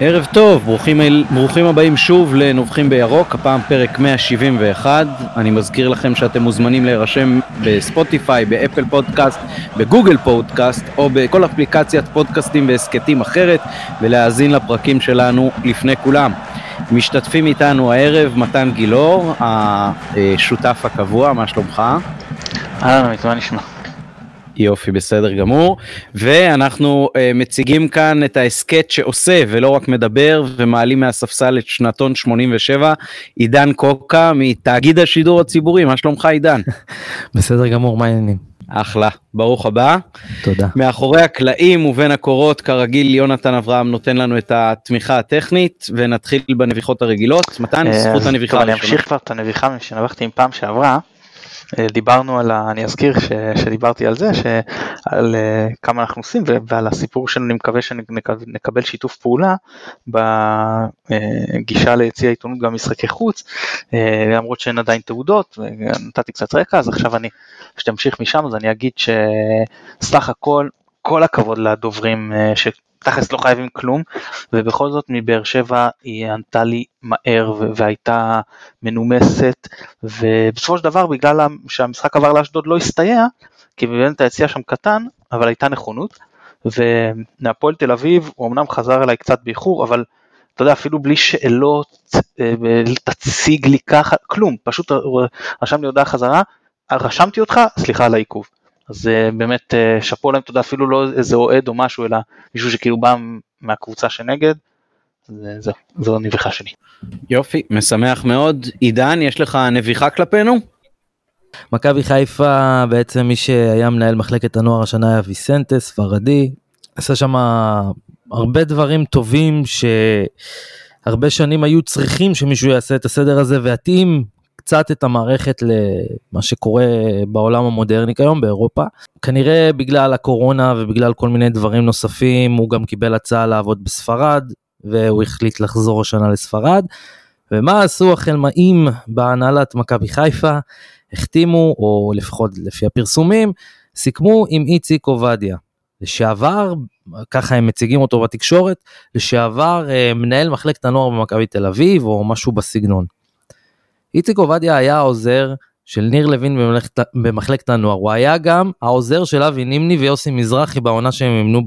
ערב טוב, ברוכים, ברוכים הבאים שוב לנובחים בירוק, הפעם פרק 171. אני מזכיר לכם שאתם מוזמנים להירשם בספוטיפיי, באפל פודקאסט, בגוגל פודקאסט או בכל אפליקציית פודקאסטים והסכתים אחרת ולהאזין לפרקים שלנו לפני כולם. משתתפים איתנו הערב מתן גילאור, השותף הקבוע, מה שלומך? אהלן מה נשמע? יופי, בסדר גמור. ואנחנו uh, מציגים כאן את ההסכת שעושה ולא רק מדבר ומעלים מהספסל את שנתון 87, עידן קוקה מתאגיד השידור הציבורי, מה שלומך עידן? בסדר גמור, מה העניינים? אחלה, ברוך הבא. תודה. מאחורי הקלעים ובין הקורות, כרגיל, יונתן אברהם נותן לנו את התמיכה הטכנית, ונתחיל בנביחות הרגילות. מתן, אה, זכות הנביחה הראשונה. אני אמשיך כבר את הנביחה שנבחתי עם פעם שעברה. אה, דיברנו על ה... אני אזכיר ש, שדיברתי על זה, על uh, כמה אנחנו עושים ועל הסיפור שאני מקווה שנקבל שיתוף פעולה בגישה ליציע העיתונות גם משחקי חוץ, למרות שאין עדיין תעודות, נתתי קצת רקע, אז עכשיו אני, כשתמשיך משם אז אני אגיד שסך הכל, כל הכבוד לדוברים תכלס לא חייבים כלום, ובכל זאת מבאר שבע היא ענתה לי מהר והייתה מנומסת, ובסופו של דבר בגלל שהמשחק עבר לאשדוד לא הסתייע, כי באמת היציע שם קטן, אבל הייתה נכונות, ומהפועל תל אביב הוא אמנם חזר אליי קצת באיחור, אבל אתה יודע, אפילו בלי שאלות, אה, תציג לי ככה, כלום, פשוט רשם לי הודעה חזרה, רשמתי אותך, סליחה על העיכוב. אז uh, באמת uh, שאפו להם תודה אפילו לא איזה אוהד או משהו אלא מישהו שכאילו בא מהקבוצה שנגד. זהו, זו הנביחה שלי. יופי, משמח מאוד. עידן, יש לך נביחה כלפינו? מכבי חיפה בעצם מי שהיה מנהל מחלקת הנוער השנה היה ויסנטה ספרדי עשה שם הרבה דברים טובים שהרבה שנים היו צריכים שמישהו יעשה את הסדר הזה ויתאים קצת את המערכת למה שקורה בעולם המודרני כיום באירופה. כנראה בגלל הקורונה ובגלל כל מיני דברים נוספים הוא גם קיבל הצעה לעבוד בספרד והוא החליט לחזור השנה לספרד. ומה עשו החלמאים בהנהלת מכבי חיפה? החתימו, או לפחות לפי הפרסומים, סיכמו עם איציק עובדיה. לשעבר, ככה הם מציגים אותו בתקשורת, לשעבר אה, מנהל מחלקת הנוער במכבי תל אביב או משהו בסגנון. איציק עובדיה היה העוזר של ניר לוין במחלקת, במחלקת הנוער, הוא היה גם העוזר של אבי נימני ויוסי מזרחי בעונה שהם אימנו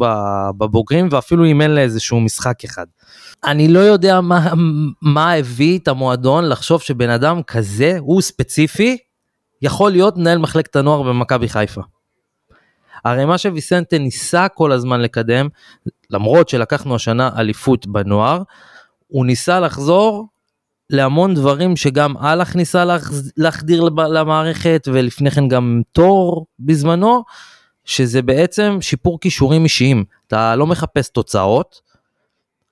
בבוגרים ואפילו אימן לאיזשהו משחק אחד. אני לא יודע מה, מה הביא את המועדון לחשוב שבן אדם כזה, הוא ספציפי, יכול להיות מנהל מחלקת הנוער במכבי חיפה. הרי מה שוויסנטה ניסה כל הזמן לקדם, למרות שלקחנו השנה אליפות בנוער, הוא ניסה לחזור להמון דברים שגם אהלך ניסה להחדיר למערכת ולפני כן גם תור בזמנו, שזה בעצם שיפור כישורים אישיים. אתה לא מחפש תוצאות,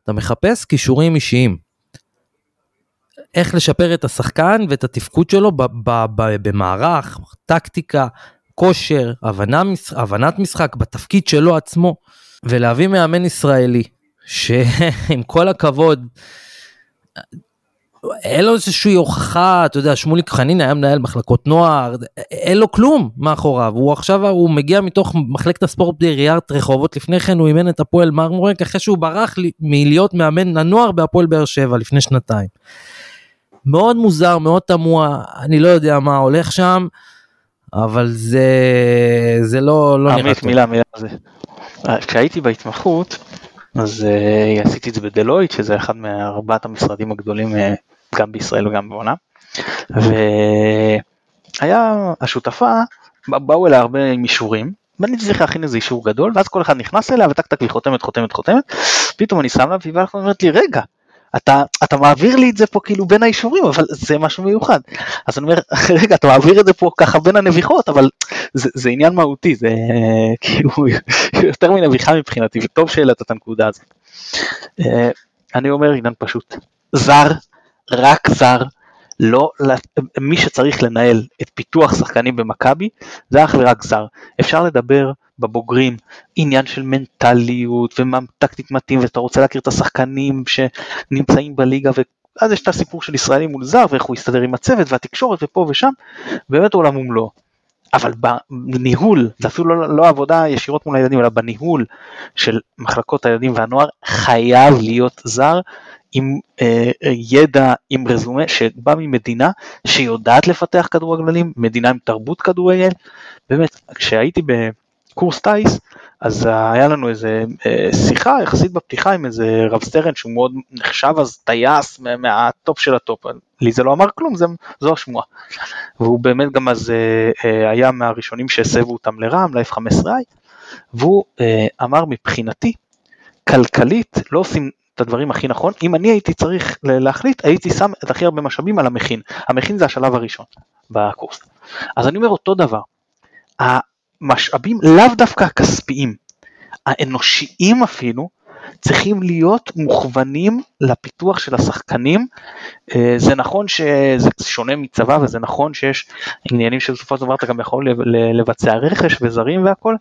אתה מחפש כישורים אישיים. איך לשפר את השחקן ואת התפקוד שלו במערך, טקטיקה, כושר, הבנה, הבנת משחק, בתפקיד שלו עצמו, ולהביא מאמן ישראלי, שעם כל הכבוד, אין לו איזושהי הוכחה, אתה יודע, שמוליק חנין היה מנהל מחלקות נוער, אין לו כלום מאחוריו, הוא עכשיו, הוא מגיע מתוך מחלקת הספורט בעיריית רחובות, לפני כן הוא אימן את הפועל מרמורק, אחרי שהוא ברח מלהיות מאמן הנוער בהפועל באר שבע לפני שנתיים. מאוד מוזר, מאוד תמוה, אני לא יודע מה הולך שם, אבל זה, זה לא, לא נראה טוב. מילה, מילה, זה. כשהייתי בהתמחות, אז uh, עשיתי את זה בדלויט, שזה אחד מארבעת המשרדים הגדולים uh, גם בישראל וגם בעולם. והיה השותפה, באו אליה הרבה עם אישורים, ואני צריך להכין איזה אישור גדול, ואז כל אחד נכנס אליה וטק טק היא חותמת חותמת חותמת, פתאום אני שם לה והיא אומרת לי רגע, אתה, אתה מעביר לי את זה פה כאילו בין האישורים, אבל זה משהו מיוחד. אז אני אומר, רגע, אתה מעביר את זה פה ככה בין הנביחות, אבל זה, זה עניין מהותי, זה כאילו יותר מנביחה מבחינתי, וטוב שהעלית את הנקודה הזאת. אה, אני אומר עניין פשוט, זר, רק זר, לא, מי שצריך לנהל את פיתוח שחקנים במכבי זה אך ורק זר. אפשר לדבר בבוגרים עניין של מנטליות ומה טקטית מתאים ואתה רוצה להכיר את השחקנים שנמצאים בליגה ואז יש את הסיפור של ישראלי מול זר ואיך הוא יסתדר עם הצוות והתקשורת ופה ושם, באמת עולם ומלואו. אבל בניהול, זה אפילו לא, לא עבודה ישירות מול הילדים, אלא בניהול של מחלקות הילדים והנוער, חייב להיות זר עם אה, ידע, עם רזומה, שבא ממדינה שיודעת לפתח כדורגלנים, מדינה עם תרבות כדורגל. באמת, כשהייתי בקורס טיס, אז היה לנו איזה אה, שיחה יחסית בפתיחה עם איזה רב סרן שהוא מאוד נחשב אז טייס מהטופ של הטופ, לי זה לא אמר כלום, זה, זו השמועה. והוא באמת גם אז אה, אה, היה מהראשונים שהסבו אותם לרע"מ, ל-F15i, והוא אמר מבחינתי, כלכלית לא עושים את הדברים הכי נכון, אם אני הייתי צריך להחליט, הייתי שם את הכי הרבה משאבים על המכין. המכין זה השלב הראשון בקורס. אז אני אומר אותו דבר, המשאבים לאו דווקא הכספיים, האנושיים אפילו, צריכים להיות מוכוונים לפיתוח של השחקנים. אה, זה נכון שזה שונה מצבא וזה נכון שיש עניינים שבסופו של דבר אתה גם יכול לבצע רכש וזרים והכל,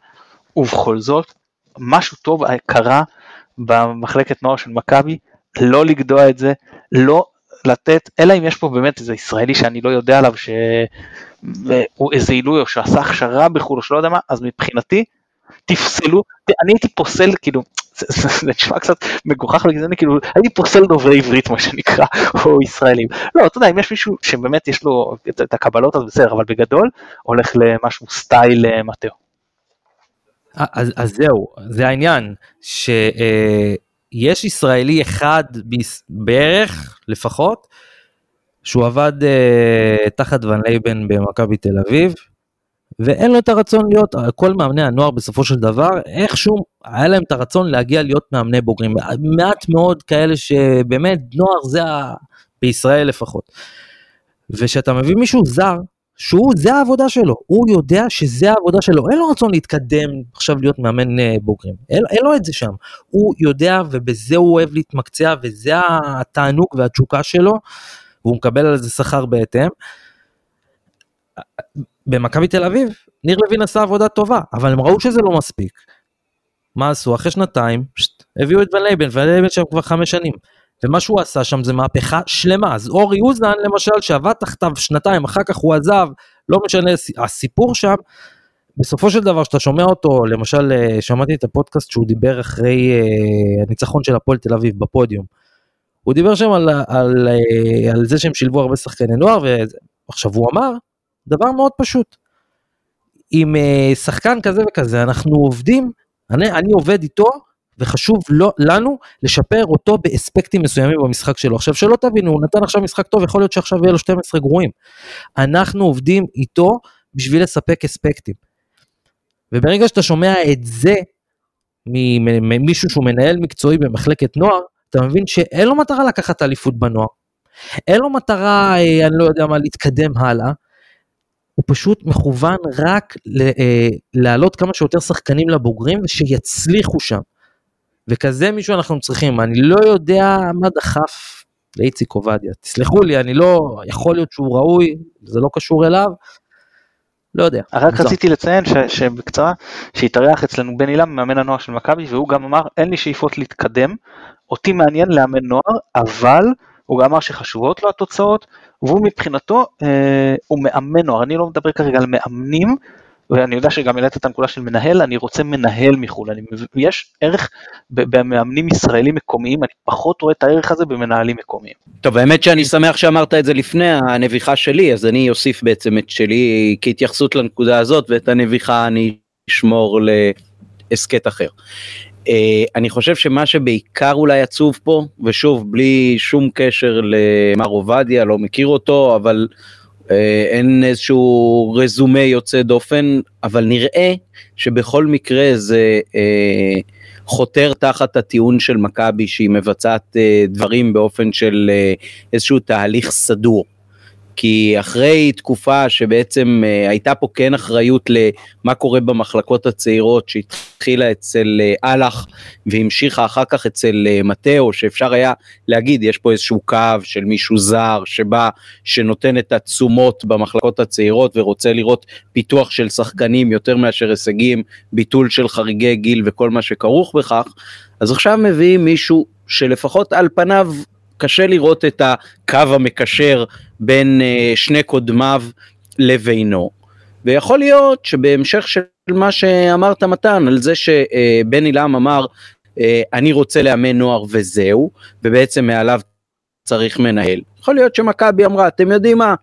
ובכל זאת משהו טוב קרה במחלקת נוער של מכבי, לא לגדוע את זה, לא לתת, אלא אם יש פה באמת איזה ישראלי שאני לא יודע עליו שהוא איזה עילוי או שעשה הכשרה בחו"ל או שלא יודע מה, אז מבחינתי תפסלו, אני הייתי פוסל כאילו, זה נשמע קצת מגוחך לגזעני, כאילו הייתי פוסל דוברי עברית מה שנקרא, או ישראלים. לא, אתה יודע, אם יש מישהו שבאמת יש לו את הקבלות אז בסדר, אבל בגדול הולך למשהו סטייל אה, מטאו. אז, אז זהו, זה העניין, שיש ישראלי אחד בערך לפחות, שהוא עבד אה, תחת ון לייבן במכבי תל אביב, ואין לו את הרצון להיות, כל מאמני הנוער בסופו של דבר, איכשהו היה להם את הרצון להגיע להיות מאמני בוגרים. מעט מאוד כאלה שבאמת נוער זה ה... בישראל לפחות. וכשאתה מביא מישהו זר, שהוא, זה העבודה שלו, הוא יודע שזה העבודה שלו, אין לו רצון להתקדם עכשיו להיות מאמן אה, בוגרים, אין, אין לו את זה שם, הוא יודע ובזה הוא אוהב להתמקצע וזה התענוג והתשוקה שלו, והוא מקבל על זה שכר בהתאם. במכבי תל אביב, ניר לוין עשה עבודה טובה, אבל הם ראו שזה לא מספיק. מה עשו? אחרי שנתיים, פשוט, הביאו את ון לייבן, ון לייבן שם כבר חמש שנים. ומה שהוא עשה שם זה מהפכה שלמה. אז אורי אוזן למשל, שעבד תחתיו שנתיים, אחר כך הוא עזב, לא משנה, הסיפור שם, בסופו של דבר, כשאתה שומע אותו, למשל, אה, שמעתי את הפודקאסט שהוא דיבר אחרי uh, הניצחון של הפועל תל אביב בפודיום. הוא דיבר שם על, על, על, אה, על זה שהם שילבו הרבה שחקני נוער, ועכשיו הוא אמר דבר מאוד פשוט. עם שחקן כזה וכזה, אנחנו עובדים, אני, אני עובד איתו וחשוב לא, לנו לשפר אותו באספקטים מסוימים במשחק שלו. עכשיו שלא תבינו, הוא נתן עכשיו משחק טוב, יכול להיות שעכשיו יהיה לו 12 גרועים. אנחנו עובדים איתו בשביל לספק אספקטים. וברגע שאתה שומע את זה ממישהו שהוא מנהל מקצועי במחלקת נוער, אתה מבין שאין לו מטרה לקחת אליפות בנוער. אין לו מטרה, אה, אני לא יודע מה, להתקדם הלאה. הוא פשוט מכוון רק אה, להעלות כמה שיותר שחקנים לבוגרים ושיצליחו שם. וכזה מישהו אנחנו צריכים, אני לא יודע מה דחף לאיציק עובדיה, תסלחו לי, אני לא, יכול להיות שהוא ראוי, זה לא קשור אליו, לא יודע. רק זו. רציתי לציין ש, שבקצרה, שהתארח אצלנו בן אילם, מאמן הנוער של מכבי, והוא גם אמר, אין לי שאיפות להתקדם, אותי מעניין לאמן נוער, אבל הוא גם אמר שחשובות לו התוצאות, והוא מבחינתו, אה, הוא מאמן נוער, אני לא מדבר כרגע על מאמנים, ואני יודע שגם העלית את הנקודה של מנהל, אני רוצה מנהל מחו"ל, אני, יש ערך במאמנים ישראלים מקומיים, אני פחות רואה את הערך הזה במנהלים מקומיים. טוב, האמת שאני שמח שאמרת את זה לפני הנביכה שלי, אז אני אוסיף בעצם את שלי כהתייחסות לנקודה הזאת, ואת הנביכה אני אשמור להסכת אחר. Uh, אני חושב שמה שבעיקר אולי עצוב פה, ושוב, בלי שום קשר למר עובדיה, לא מכיר אותו, אבל אין איזשהו רזומה יוצא דופן, אבל נראה שבכל מקרה זה אה, חותר תחת הטיעון של מכבי שהיא מבצעת אה, דברים באופן של אה, איזשהו תהליך סדור. כי אחרי תקופה שבעצם uh, הייתה פה כן אחריות למה קורה במחלקות הצעירות שהתחילה אצל אהלך והמשיכה אחר כך אצל uh, מטאו שאפשר היה להגיד יש פה איזשהו קו של מישהו זר שבא שנותן את התשומות במחלקות הצעירות ורוצה לראות פיתוח של שחקנים יותר מאשר הישגים ביטול של חריגי גיל וכל מה שכרוך בכך. אז עכשיו מביאים מישהו שלפחות על פניו קשה לראות את הקו המקשר בין uh, שני קודמיו לבינו. ויכול להיות שבהמשך של מה שאמרת מתן, על זה שבני לם אמר, אני רוצה לאמן נוער וזהו, ובעצם מעליו צריך מנהל. יכול להיות שמכבי אמרה, אתם יודעים מה,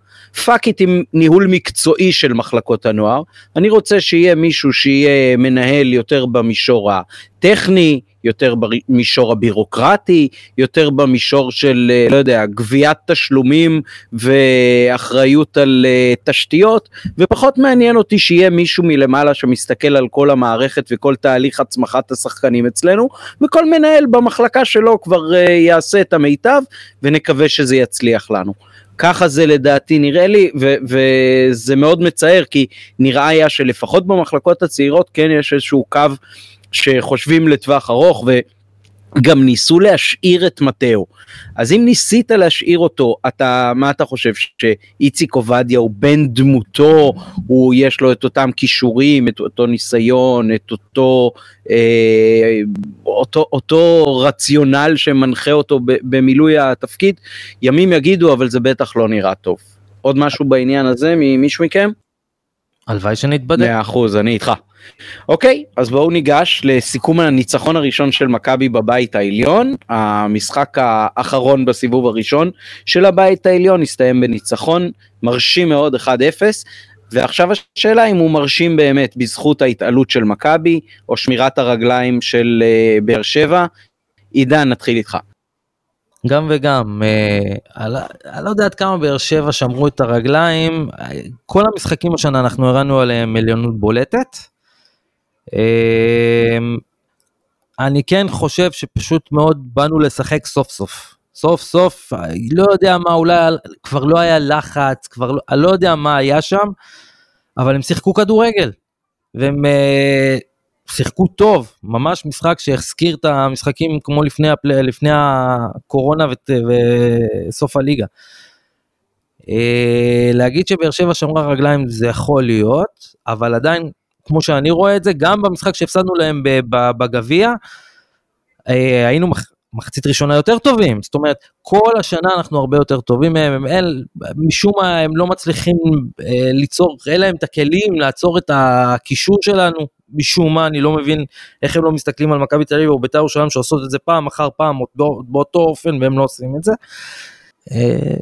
fuck it עם ניהול מקצועי של מחלקות הנוער, אני רוצה שיהיה מישהו שיהיה מנהל יותר במישור הטכני, יותר במישור הבירוקרטי, יותר במישור של, אה, לא יודע, גביית תשלומים ואחריות על אה, תשתיות, ופחות מעניין אותי שיהיה מישהו מלמעלה שמסתכל על כל המערכת וכל תהליך הצמחת השחקנים אצלנו, וכל מנהל במחלקה שלו כבר אה, יעשה את המיטב, ונקווה שזה יצליח לנו. ככה זה לדעתי נראה לי, וזה מאוד מצער, כי נראה היה שלפחות במחלקות הצעירות כן יש איזשהו קו שחושבים לטווח ארוך וגם ניסו להשאיר את מטאו. אז אם ניסית להשאיר אותו, אתה, מה אתה חושב, שאיציק עובדיה הוא בן דמותו, הוא יש לו את אותם כישורים, את אותו ניסיון, את אותו, אה, אותו, אותו רציונל שמנחה אותו במילוי התפקיד, ימים יגידו, אבל זה בטח לא נראה טוב. עוד משהו בעניין הזה ממישהו מכם? הלוואי שנתבדק. מאה אחוז, אני איתך. אוקיי, אז בואו ניגש לסיכום הניצחון הראשון של מכבי בבית העליון. המשחק האחרון בסיבוב הראשון של הבית העליון הסתיים בניצחון מרשים מאוד 1-0. ועכשיו השאלה אם הוא מרשים באמת בזכות ההתעלות של מכבי או שמירת הרגליים של uh, באר שבע. עידן, נתחיל איתך. גם וגם, אה, אני לא יודע עד כמה באר שבע שמרו את הרגליים, כל המשחקים השנה אנחנו הראינו עליהם עליונות בולטת. אמ, אני כן חושב שפשוט מאוד באנו לשחק סוף סוף. סוף סוף, לא יודע מה, אולי כבר לא היה לחץ, כבר לא, אני לא יודע מה היה שם, אבל הם שיחקו כדורגל. והם uh, שיחקו טוב, ממש משחק שהזכיר את המשחקים כמו לפני, הפל... לפני הקורונה ות... וסוף הליגה. Uh, להגיד שבאר שבע שמרה רגליים זה יכול להיות, אבל עדיין כמו שאני רואה את זה, גם במשחק שהפסדנו להם בגביע, אה, היינו מחצית ראשונה יותר טובים, זאת אומרת, כל השנה אנחנו הרבה יותר טובים מהם, הם אל, משום מה הם לא מצליחים אה, ליצור, אין להם את הכלים לעצור את הקישור שלנו, משום מה, אני לא מבין איך הם לא מסתכלים על מכבי תל אביב או בית"ר ירושלים שעושות את זה פעם אחר פעם באותו אופן והם לא עושים את זה. אה,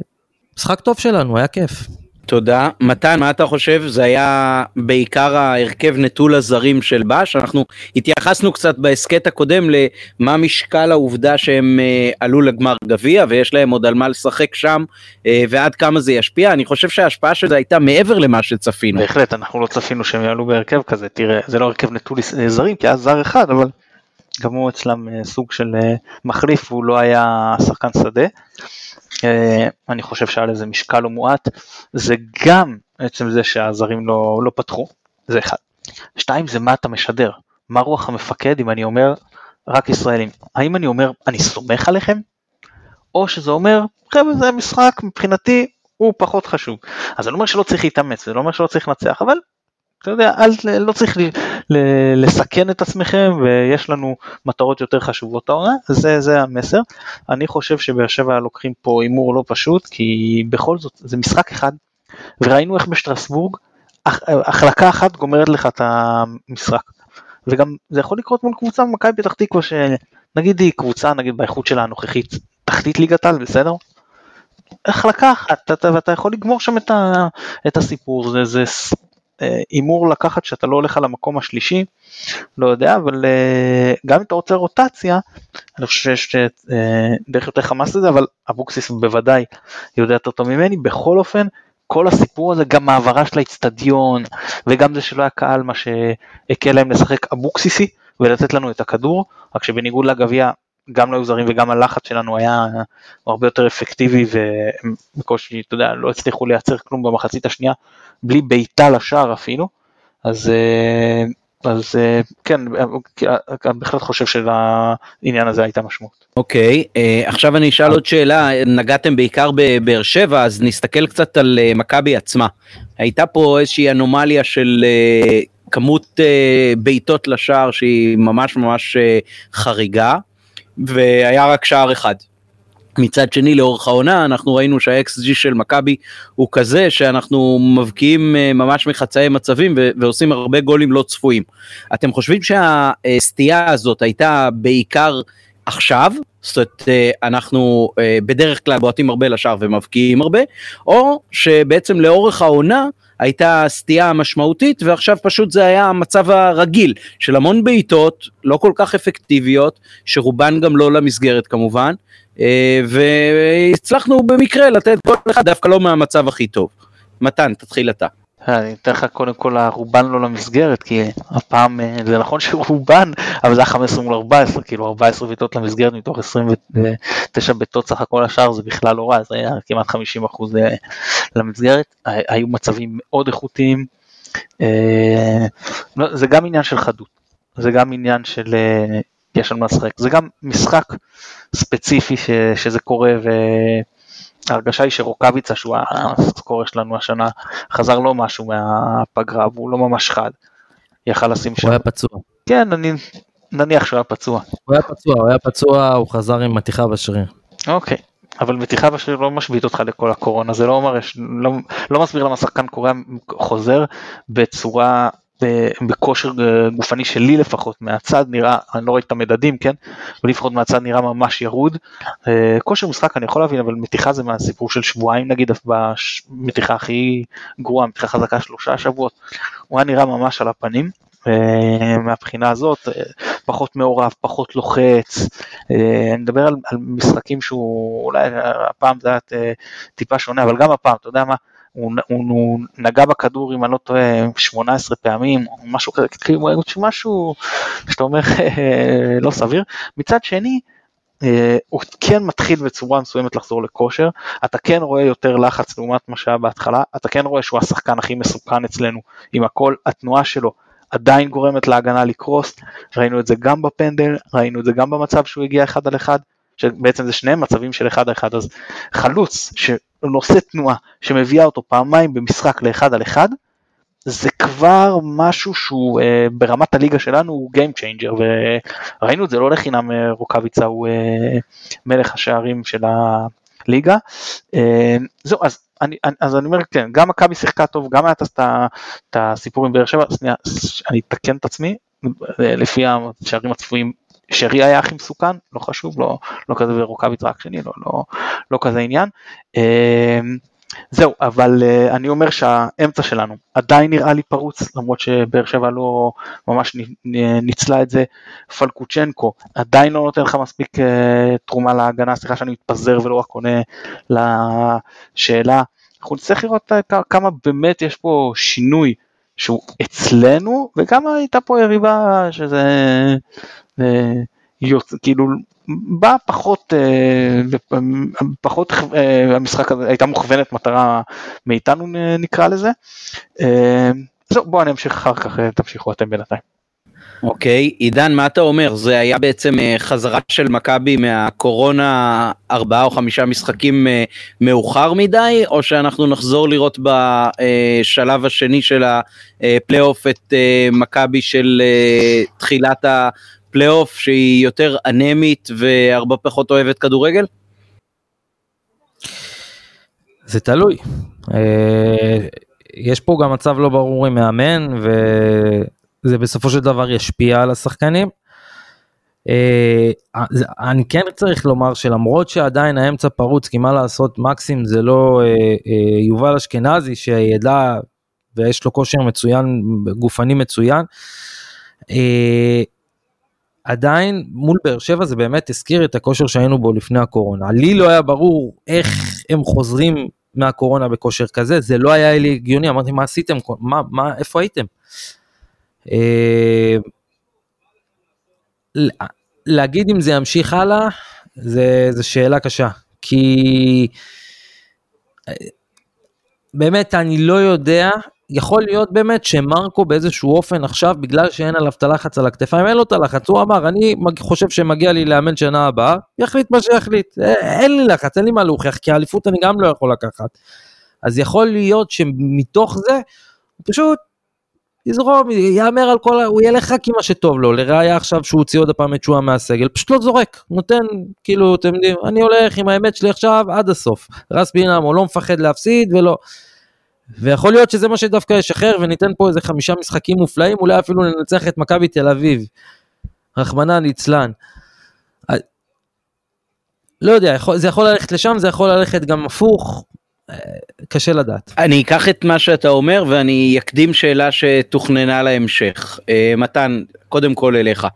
משחק טוב שלנו, היה כיף. תודה. מתן, מה אתה חושב? זה היה בעיקר ההרכב נטול הזרים של בש. אנחנו התייחסנו קצת בהסכת הקודם למה משקל העובדה שהם אה, עלו לגמר גביע ויש להם עוד על מה לשחק שם אה, ועד כמה זה ישפיע. אני חושב שההשפעה של זה הייתה מעבר למה שצפינו. בהחלט, אנחנו לא צפינו שהם יעלו בהרכב כזה. תראה, זה לא הרכב נטול זרים כי היה זר אחד, אבל גם הוא אצלם אה, סוג של מחליף, הוא לא היה שחקן שדה. אה, אני חושב שהיה לזה משקל לא מועט, זה גם עצם זה שהזרים לא, לא פתחו, זה אחד. שתיים זה מה אתה משדר, מה רוח המפקד אם אני אומר רק ישראלים, האם אני אומר אני סומך עליכם? או שזה אומר חבר'ה זה משחק מבחינתי הוא פחות חשוב. אז אני לא אומר שלא צריך להתאמץ, זה לא אומר שלא צריך לנצח, אבל אתה יודע, אל, לא צריך לסכן את עצמכם ויש לנו מטרות יותר חשובות העונה, זה, זה המסר. אני חושב שבאר שבע לוקחים פה הימור לא פשוט, כי בכל זאת זה משחק אחד, וראינו איך בשטרסבורג החלקה אחת גומרת לך את המשחק. וגם זה יכול לקרות מול קבוצה במכבי פתח תקווה שנגיד היא קבוצה נגיד באיכות שלה הנוכחית תחתית ליגת על בסדר? החלקה אחת אתה, ואתה יכול לגמור שם את, ה, את הסיפור זה, זה הימור לקחת שאתה לא הולך על המקום השלישי, לא יודע, אבל אה, גם אם אתה רוצה רוטציה, אני חושב שיש אה, דרך יותר חמאס לזה, אבל אבוקסיס בוודאי יודע יותר טוב ממני, בכל אופן, כל הסיפור הזה, גם העברה של האיצטדיון, וגם זה שלא היה קהל, מה שהקל להם לשחק אבוקסיסי ולתת לנו את הכדור, רק שבניגוד לגביע גם לא היו זרים וגם הלחץ שלנו היה הרבה יותר אפקטיבי ובקושי, אתה יודע, לא הצליחו לייצר כלום במחצית השנייה, בלי בעיטה לשער אפילו, אז, אה, אז אה, כן, אני בהחלט חושב שלעניין הזה הייתה משמעות. אוקיי, okay, עכשיו אני אשאל עוד שאלה, נגעתם בעיקר בבאר שבע, אז נסתכל קצת על מכבי עצמה. הייתה פה איזושהי אנומליה של כמות בעיטות לשער שהיא ממש ממש חריגה. והיה רק שער אחד. מצד שני לאורך העונה אנחנו ראינו שה-XG של מכבי הוא כזה שאנחנו מבקיעים אה, ממש מחצאי מצבים ועושים הרבה גולים לא צפויים. אתם חושבים שהסטייה הזאת הייתה בעיקר עכשיו, זאת אומרת אה, אנחנו אה, בדרך כלל בועטים הרבה לשער ומבקיעים הרבה, או שבעצם לאורך העונה הייתה סטייה משמעותית ועכשיו פשוט זה היה המצב הרגיל של המון בעיטות לא כל כך אפקטיביות שרובן גם לא למסגרת כמובן אה, והצלחנו במקרה לתת כל אחד דווקא לא מהמצב הכי טוב. מתן תתחיל אתה. אני אתן לך קודם כל רובן לא למסגרת כי הפעם אה, זה נכון שרובן אבל זה היה 15 מול 14 כאילו 14 בעיטות למסגרת מתוך 29 בעיטות סך הכל השאר זה בכלל לא רע זה היה כמעט 50 אחוז אה, למסגרת. היו מצבים מאוד איכותיים. לא, זה גם עניין של חדות. זה גם עניין של יש על מה לשחק. זה גם משחק ספציפי ש, שזה קורה ההרגשה היא שרוקאביצה שהוא הסקורר שלנו השנה חזר לו משהו מהפגרה והוא לא ממש חד. יכל לשים שם. הוא היה פצוע. כן, אני נניח שהוא היה פצוע. הוא היה פצוע, הוא היה פצוע, הוא חזר עם מתיחה בשריר. אוקיי. אבל מתיחה בשריר לא משבית אותך לכל הקורונה זה לא אומר לא, לא מסביר למה שחקן קורא חוזר בצורה בכושר גופני שלי לפחות מהצד נראה, אני לא רואה את המדדים כן, אבל לפחות מהצד נראה ממש ירוד. אה, כושר משחק אני יכול להבין אבל מתיחה זה מהסיפור של שבועיים נגיד במתיחה הכי גרועה, מתיחה חזקה שלושה שבועות, הוא היה נראה ממש על הפנים. אה, מהבחינה הזאת אה, פחות מעורב, פחות לוחץ, אני מדבר על, על משחקים שהוא אולי הפעם זה היה טיפה שונה אבל גם הפעם אתה יודע מה הוא, הוא, הוא נגע בכדור אם אני לא טועה 18 פעמים או משהו כזה, כאילו משהו שאתה אומר לא סביר. מצד שני אה, הוא כן מתחיל בצורה מסוימת לחזור לכושר, אתה כן רואה יותר לחץ לעומת מה שהיה בהתחלה, אתה כן רואה שהוא השחקן הכי מסוכן אצלנו עם הכל, התנועה שלו עדיין גורמת להגנה לקרוס, ראינו את זה גם בפנדל, ראינו את זה גם במצב שהוא הגיע אחד על אחד, שבעצם זה שני מצבים של אחד על אחד, אז חלוץ שנושא תנועה שמביאה אותו פעמיים במשחק לאחד על אחד, זה כבר משהו שהוא אה, ברמת הליגה שלנו הוא Game Changer וראינו את זה לא לחינם אה, רוקאביצה הוא אה, מלך השערים של הליגה. אה, זהו אז אני, אז אני אומר כן גם מכבי שיחקה טוב גם היה את הסיפור עם באר שבע, שנייה אני אתקן את עצמי אה, לפי השערים הצפויים שרי היה הכי מסוכן, לא חשוב, לא, לא כזה ורוקאביץ רק שני, לא, לא, לא כזה עניין. אמ, זהו, אבל uh, אני אומר שהאמצע שלנו עדיין נראה לי פרוץ, למרות שבאר שבע לא ממש ניצלה את זה. פלקוצ'נקו עדיין לא נותן לך מספיק uh, תרומה להגנה, סליחה שאני מתפזר ולא רק עונה לשאלה. אנחנו נצטרך לראות כמה באמת יש פה שינוי שהוא אצלנו, וגם הייתה פה יריבה שזה יוצ... כאילו בא פחות, אה, פחות אה, המשחק הזה הייתה מוכוונת מטרה מאיתנו נקרא לזה. אה, זהו בואו אני אמשיך אחר כך תמשיכו אתם בינתיים. אוקיי, okay, עידן, מה אתה אומר? זה היה בעצם חזרה של מכבי מהקורונה ארבעה או חמישה משחקים מאוחר מדי, או שאנחנו נחזור לראות בשלב השני של הפלייאוף את מכבי של תחילת פלייאוף שהיא יותר אנמית והרבה פחות אוהבת כדורגל? זה תלוי. אה, יש פה גם מצב לא ברור עם מאמן וזה בסופו של דבר ישפיע על השחקנים. אה, אני כן צריך לומר שלמרות שעדיין האמצע פרוץ כי מה לעשות מקסים זה לא אה, יובל אשכנזי שידע ויש לו כושר מצוין גופני מצוין. עדיין מול באר שבע זה באמת הזכיר את הכושר שהיינו בו לפני הקורונה. לי לא היה ברור איך הם חוזרים מהקורונה בכושר כזה, זה לא היה לי הגיוני, אמרתי מה עשיתם, מה, מה, איפה הייתם? אה, להגיד אם זה ימשיך הלאה, זה, זה שאלה קשה, כי אה, באמת אני לא יודע יכול להיות באמת שמרקו באיזשהו אופן עכשיו, בגלל שאין עליו את הלחץ על הכתפיים, אין לו את הלחץ, הוא אמר, אני חושב שמגיע לי לאמן שנה הבאה, יחליט מה שיחליט, אה, אין לי לחץ, אין לי מה להוכיח, כי האליפות אני גם לא יכול לקחת. אז יכול להיות שמתוך זה, פשוט יזרום, יאמר על כל, הוא ילך רק עם מה שטוב לו, לראיה עכשיו שהוא הוציא עוד פעם את שועה מהסגל, פשוט לא זורק, נותן, כאילו, אתם יודעים, אני הולך עם האמת שלי עכשיו עד הסוף. רס בינאמו לא מפחד להפסיד ולא... ויכול להיות שזה מה שדווקא ישחרר וניתן פה איזה חמישה משחקים מופלאים, אולי אפילו ננצח את מכבי תל אביב. רחמנא ליצלן. אה, לא יודע, זה יכול ללכת לשם, זה יכול ללכת גם הפוך, קשה לדעת. אני אקח את מה שאתה אומר ואני אקדים שאלה שתוכננה להמשך. אה, מתן, קודם כל אליך.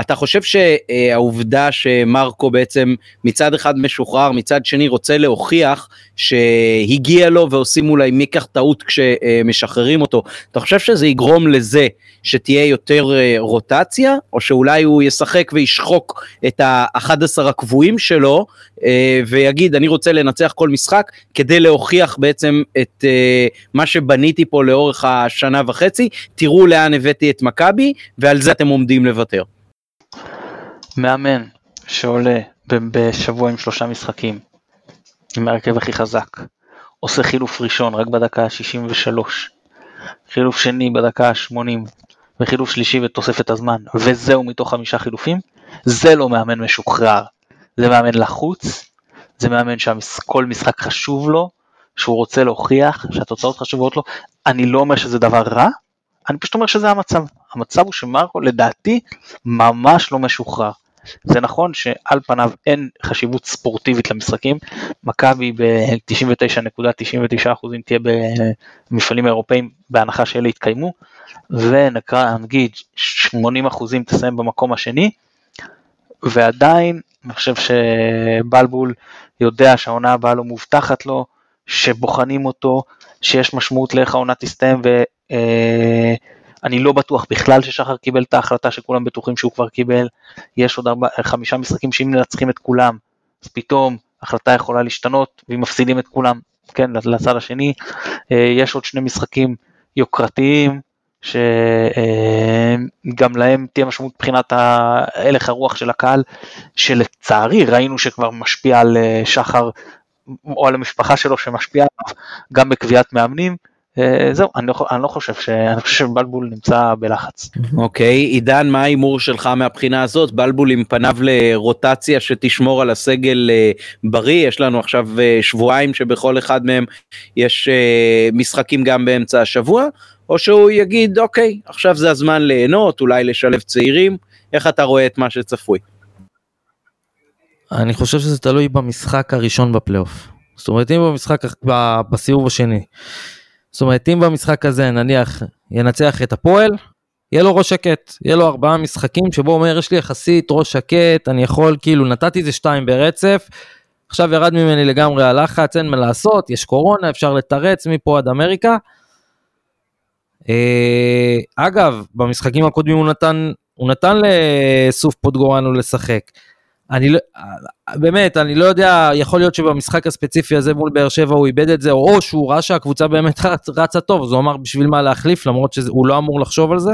אתה חושב שהעובדה שמרקו בעצם מצד אחד משוחרר, מצד שני רוצה להוכיח שהגיע לו ועושים אולי מי ייקח טעות כשמשחררים אותו, אתה חושב שזה יגרום לזה שתהיה יותר אה, רוטציה, או שאולי הוא ישחק וישחוק את ה-11 הקבועים שלו אה, ויגיד אני רוצה לנצח כל משחק כדי להוכיח בעצם את אה, מה שבניתי פה לאורך השנה וחצי, תראו לאן הבאתי את מכבי ועל זה אתם עומדים לוותר. מאמן שעולה בשבוע עם שלושה משחקים, עם ההרכב הכי חזק, עושה חילוף ראשון רק בדקה ה-63, חילוף שני בדקה ה-80, וחילוף שלישי בתוספת הזמן, וזהו מתוך חמישה חילופים, זה לא מאמן משוחרר, זה מאמן לחוץ, זה מאמן שכל משחק חשוב לו, שהוא רוצה להוכיח שהתוצאות חשובות לו, אני לא אומר שזה דבר רע, אני פשוט אומר שזה המצב, המצב הוא שמרקו לדעתי ממש לא משוחרר. זה נכון שעל פניו אין חשיבות ספורטיבית למשחקים, מכבי ב-99.99% תהיה במפעלים אירופאים בהנחה שאלה יתקיימו, ונגיד 80% תסיים במקום השני, ועדיין אני חושב שבלבול יודע שהעונה הבאה לא מובטחת לו, שבוחנים אותו, שיש משמעות לאיך העונה תסתיים ואני לא בטוח בכלל ששחר קיבל את ההחלטה שכולם בטוחים שהוא כבר קיבל, יש עוד ארבע, חמישה משחקים שאם מנצחים את כולם, אז פתאום החלטה יכולה להשתנות ואם מפסידים את כולם, כן, לצד השני, יש עוד שני משחקים יוקרתיים, שגם להם תהיה משמעות מבחינת הלך הרוח של הקהל, שלצערי ראינו שכבר משפיע על שחר או על המשפחה שלו שמשפיע עליו גם בקביעת מאמנים. זהו, אני לא, אני לא חושב ש... אני חושב שבלבול נמצא בלחץ. אוקיי, okay, עידן, מה ההימור שלך מהבחינה הזאת? בלבול עם פניו לרוטציה שתשמור על הסגל בריא, יש לנו עכשיו שבועיים שבכל אחד מהם יש משחקים גם באמצע השבוע, או שהוא יגיד, אוקיי, עכשיו זה הזמן ליהנות, אולי לשלב צעירים, איך אתה רואה את מה שצפוי? אני חושב שזה תלוי במשחק הראשון בפלייאוף. זאת אומרת, אם במשחק, בסיבוב השני. זאת אומרת, אם במשחק הזה נניח ינצח את הפועל, יהיה לו ראש שקט, יהיה לו ארבעה משחקים שבו אומר, יש לי יחסית ראש שקט, אני יכול, כאילו, נתתי איזה שתיים ברצף, עכשיו ירד ממני לגמרי הלחץ, אין מה לעשות, יש קורונה, אפשר לתרץ מפה עד אמריקה. אגב, במשחקים הקודמים הוא נתן, הוא נתן לסוף פוטגורנו לשחק. אני לא, באמת, אני לא יודע, יכול להיות שבמשחק הספציפי הזה מול באר שבע הוא איבד את זה, או שהוא ראה שהקבוצה באמת רצ, רצה טוב, אז הוא אמר בשביל מה להחליף, למרות שהוא לא אמור לחשוב על זה.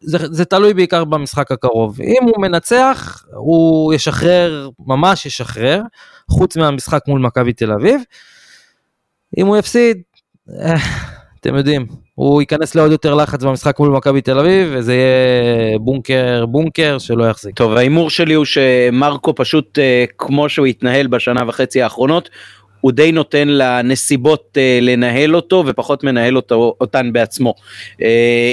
זה, זה תלוי בעיקר במשחק הקרוב. אם הוא מנצח, הוא ישחרר, ממש ישחרר, חוץ מהמשחק מול מכבי תל אביב. אם הוא יפסיד, אתם יודעים, הוא ייכנס לעוד יותר לחץ במשחק מול מכבי תל אביב, וזה יהיה בונקר בונקר שלא יחזיק. טוב, ההימור שלי הוא שמרקו פשוט, כמו שהוא התנהל בשנה וחצי האחרונות, הוא די נותן לנסיבות לנהל אותו ופחות מנהל אותו, אותן בעצמו.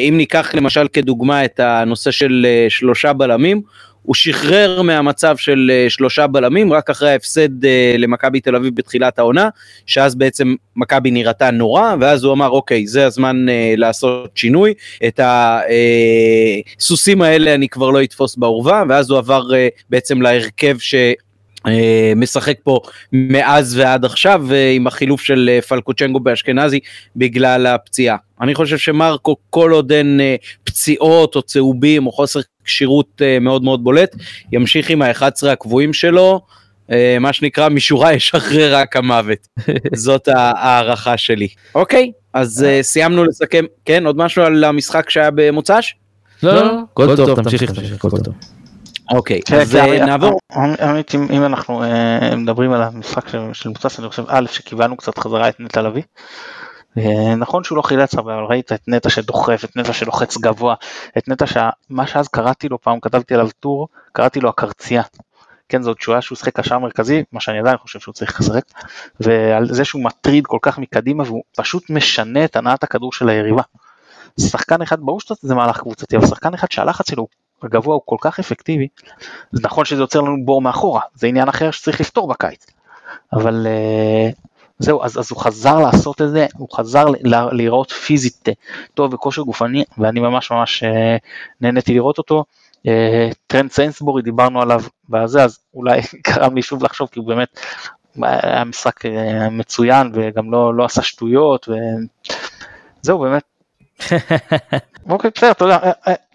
אם ניקח למשל כדוגמה את הנושא של שלושה בלמים, הוא שחרר מהמצב של שלושה בלמים רק אחרי ההפסד למכבי תל אביב בתחילת העונה, שאז בעצם מכבי נראתה נורא, ואז הוא אמר אוקיי זה הזמן לעשות שינוי, את הסוסים האלה אני כבר לא אתפוס בעורבה, ואז הוא עבר בעצם להרכב ש... משחק פה מאז ועד עכשיו עם החילוף של פלקוצ'נגו באשכנזי בגלל הפציעה. אני חושב שמרקו כל עוד אין פציעות או צהובים או חוסר כשירות מאוד מאוד בולט ימשיך עם ה-11 הקבועים שלו מה שנקרא משורה ישחרר רק המוות. זאת הערכה שלי. אוקיי אז סיימנו לסכם. כן עוד משהו על המשחק שהיה במוצ"ש? לא, לא, כל טוב תמשיך כל טוב. אוקיי, אז נעבור. האמת אם אנחנו מדברים על המשחק של מוצס, אני חושב א' שקיבלנו קצת חזרה את נטע לביא, אה, נכון שהוא לא חילץ הרבה, אבל ראית את נטע שדוחף, את נטע שלוחץ גבוה, את נטע שמה שאז קראתי לו פעם, כתבתי עליו טור, קראתי לו הקרצייה. כן, זאת תשואה שהוא שיחק קשר מרכזי, מה שאני עדיין חושב שהוא צריך לשחק, ועל זה שהוא מטריד כל כך מקדימה והוא פשוט משנה את הנעת הכדור של היריבה. שחקן אחד, ברור שזה מהלך קבוצתי, אבל שחקן אחד שהלחץ שלו הגבוה הוא כל כך אפקטיבי, זה נכון שזה יוצר לנו בור מאחורה, זה עניין אחר שצריך לפתור בקיץ, אבל uh, זהו, אז, אז הוא חזר לעשות את זה, הוא חזר להיראות פיזית אה, טוב וכושר גופני, ואני ממש ממש uh, נהניתי לראות אותו. Uh, טרנט סיינסבורי דיברנו עליו בזה, אז אולי גרם לי שוב לחשוב, כי הוא באמת היה משחק מצוין וגם לא, לא עשה שטויות, וזהו באמת. אוקיי, בסדר, אתה יודע,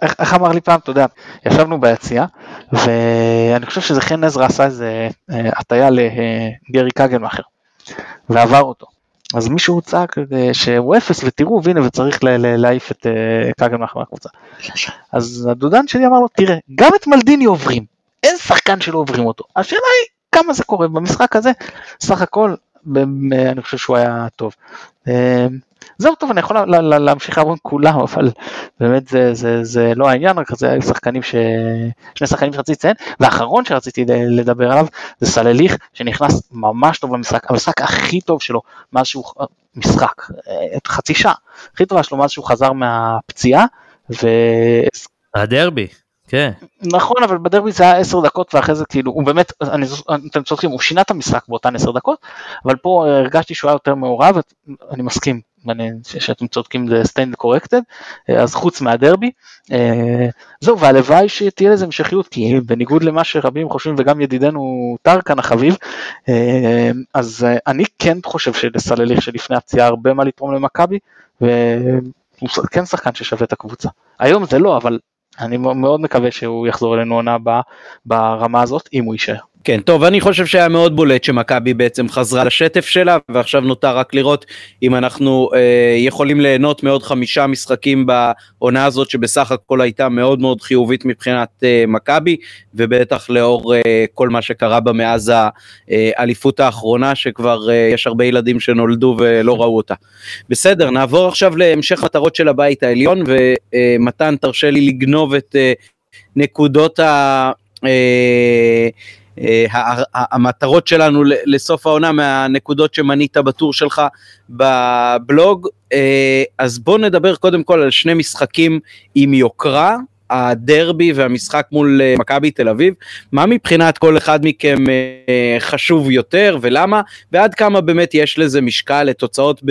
איך אמר לי פעם, אתה יודע, ישבנו ביציאה, ואני חושב שזה חן עזרא עשה איזה הטיה לגרי קגנמאכר. ועבר אותו. אז מישהו צעק אה, שהוא אפס ותראו והנה וצריך להעיף את אה, קגנמח מהקבוצה. אז הדודן שלי אמר לו תראה גם את מלדיני עוברים אין שחקן שלא עוברים אותו השאלה היא כמה זה קורה במשחק הזה סך הכל אני חושב שהוא היה טוב. אה, זהו טוב אני יכול להמשיך לעבור עם כולם אבל באמת זה, זה, זה לא העניין רק זה היו שחקנים ש... שני שחקנים שרציתי לציין והאחרון שרציתי לדבר עליו זה סלליך שנכנס ממש טוב במשחק המשחק הכי טוב שלו מאז שהוא משחק חצי שעה הכי טובה שלו מאז שהוא חזר מהפציעה. ו... הדרבי. כן. נכון אבל בדרבי זה היה 10 דקות ואחרי זה כאילו הוא באמת אני, אתם צודקים הוא שינה את המשחק באותן 10 דקות אבל פה הרגשתי שהוא היה יותר מעורב אני מסכים שאתם צודקים זה stand corrected אז חוץ מהדרבי אה, זהו והלוואי שתהיה לזה המשכיות כי בניגוד למה שרבים חושבים וגם ידידנו טרקן החביב אה, אז אה, אני כן חושב שלסלליך שלפני הפציעה הרבה מה לתרום למכבי והוא כן שחקן ששווה את הקבוצה היום זה לא אבל אני מאוד מקווה שהוא יחזור אלינו עונה הבאה ברמה הזאת, אם הוא יישאר. כן, טוב, אני חושב שהיה מאוד בולט שמכבי בעצם חזרה לשטף שלה, ועכשיו נותר רק לראות אם אנחנו אה, יכולים ליהנות מעוד חמישה משחקים בעונה הזאת, שבסך הכל הייתה מאוד מאוד חיובית מבחינת אה, מכבי, ובטח לאור אה, כל מה שקרה בה מאז האליפות האחרונה, שכבר אה, יש הרבה ילדים שנולדו ולא ראו אותה. בסדר, נעבור עכשיו להמשך מטרות של הבית העליון, ומתן, תרשה לי לגנוב את אה, נקודות ה... אה, אה, המטרות שלנו לסוף העונה מהנקודות שמנית בטור שלך בבלוג. אה, אז בואו נדבר קודם כל על שני משחקים עם יוקרה. הדרבי והמשחק מול אה, מכבי תל אביב, מה מבחינת כל אחד מכם חשוב יותר ולמה, ועד כמה באמת יש לזה משקל לתוצאות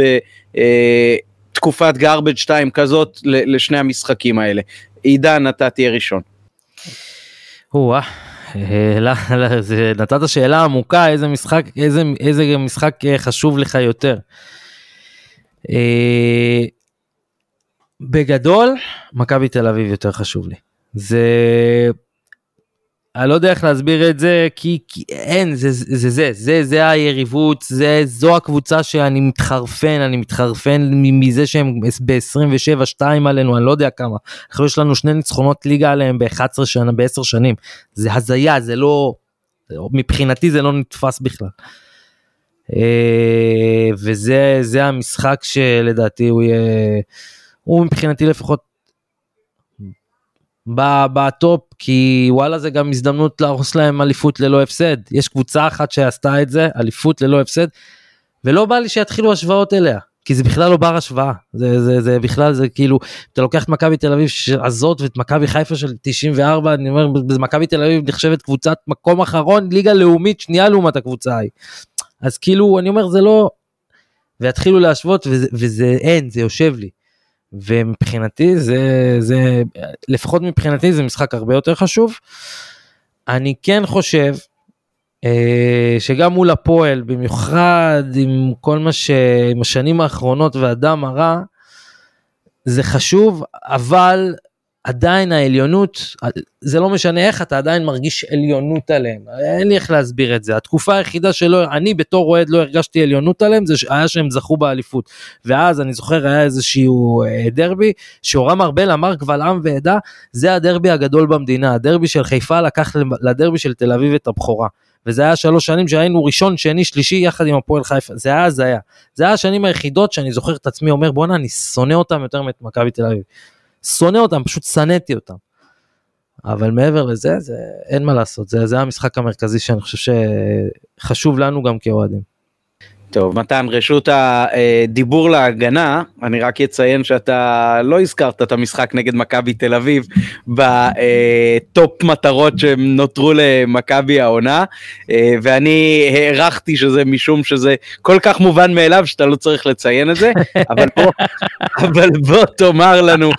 בתקופת garbage 2 כזאת לשני המשחקים האלה. עידן, אתה תהיה ראשון. אה, נתת שאלה עמוקה איזה משחק איזה איזה משחק אה, חשוב לך יותר. אה, בגדול מכבי תל אביב יותר חשוב לי זה אני לא יודע איך להסביר את זה כי, כי אין זה זה זה זה זה זה היריבות זה זו הקבוצה שאני מתחרפן אני מתחרפן מזה שהם ב-27 2 עלינו אני לא יודע כמה. עכשיו יש לנו שני ניצחונות ליגה עליהם ב-11 שנה ב-10 שנים זה הזיה זה לא מבחינתי זה לא נתפס בכלל. אה, וזה זה המשחק שלדעתי הוא יהיה הוא מבחינתי לפחות בטופ כי וואלה זה גם הזדמנות להרוס להם אליפות ללא הפסד. יש קבוצה אחת שעשתה את זה אליפות ללא הפסד ולא בא לי שיתחילו השוואות אליה כי זה בכלל לא בר השוואה. זה זה זה בכלל זה כאילו אתה לוקח את מכבי תל אביב הזאת ואת מכבי חיפה של 94 אני אומר מכבי תל אביב נחשבת קבוצת מקום אחרון ליגה לאומית שנייה לעומת הקבוצה ההיא. אז כאילו אני אומר זה לא ויתחילו להשוות וזה, וזה אין זה יושב לי ומבחינתי זה זה לפחות מבחינתי זה משחק הרבה יותר חשוב. אני כן חושב אה, שגם מול הפועל במיוחד עם כל מה שעם השנים האחרונות והדם הרע זה חשוב אבל עדיין העליונות, זה לא משנה איך, אתה עדיין מרגיש עליונות עליהם. אין לי איך להסביר את זה. התקופה היחידה שלא, אני בתור אוהד לא הרגשתי עליונות עליהם, זה היה שהם זכו באליפות. ואז אני זוכר היה איזשהו אה, דרבי, שאורם ארבל אמר קבל עם ועדה, זה הדרבי הגדול במדינה. הדרבי של חיפה לקח לדרבי של תל אביב את הבכורה. וזה היה שלוש שנים שהיינו ראשון, שני, שלישי יחד עם הפועל חיפה, זה היה הזיה. זה היה השנים היחידות שאני זוכר את עצמי אומר בואנה אני שונא אותם יותר מאת מכבי תל אביב. שונא אותם, פשוט שנאתי אותם. אבל מעבר לזה, זה אין מה לעשות, זה, זה המשחק המרכזי שאני חושב שחשוב לנו גם כאוהדים. טוב, מתן, רשות הדיבור להגנה, אני רק אציין שאתה לא הזכרת את המשחק נגד מכבי תל אביב בטופ מטרות שנותרו למכבי העונה, ואני הערכתי שזה משום שזה כל כך מובן מאליו שאתה לא צריך לציין את זה, אבל בוא, אבל בוא תאמר לנו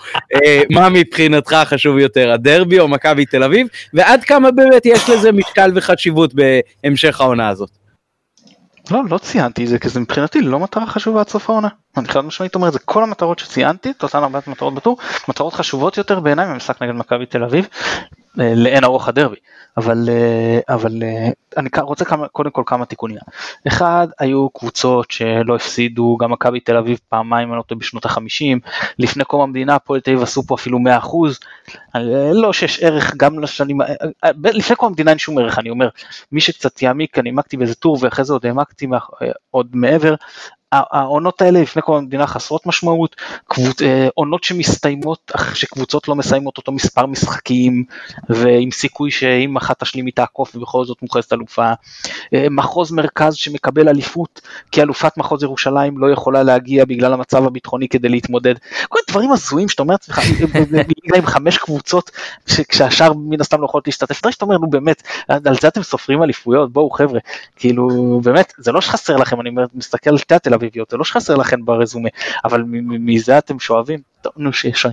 מה מבחינתך חשוב יותר, הדרבי או מכבי תל אביב, ועד כמה באמת יש לזה משקל וחשיבות בהמשך העונה הזאת. לא, לא ציינתי את זה, כי זה מבחינתי לא מטרה חשובה עד סוף העונה. אני חד משמעית אומר, זה כל המטרות שציינתי, את אותן ארבעת מטרות בטור, מטרות חשובות יותר בעיניי ממשחק נגד מכבי תל אביב, לאין ארוך הדרבי. אבל, אה, אבל אה, אני רוצה כמה, קודם כל כמה תיקונים. אחד, היו קבוצות שלא הפסידו, גם מכבי תל אביב פעמיים, אני לא טועה, בשנות החמישים, לפני קום המדינה, הפועל תל אביב עשו פה אפילו 100%, לא שיש ערך גם לשנים, לפני קום המדינה אין שום ערך, אני אומר, מי שקצת יעמיק, אני העמקתי באיזה טור ואחרי זה עוד העמקתי עוד מעבר, העונות האלה לפני כל המדינה חסרות משמעות. אה, עונות שמסתיימות, שקבוצות לא מסיימות אותו מספר משחקים, ועם סיכוי שאם אחת תשלים היא תעקוף ובכל זאת מוכרזת אלופה, אה, מחוז מרכז שמקבל אליפות, כי אלופת מחוז ירושלים לא יכולה להגיע בגלל המצב הביטחוני כדי להתמודד, כל מיני דברים הזויים שאתה אומר לעצמך, ליגה עם חמש קבוצות, כשהשאר מן הסתם לא יכולות להשתתף, שאתה אומר, נו באמת, על זה אתם סופרים אליפויות, בואו חבר'ה, כאילו, באמת, זה לא שחסר לכם, אני מסתכל על שתי התל אביביות, זה לא שחסר לכם ברזומה, אבל מזה אתם שואבים? טוב, נו שיש.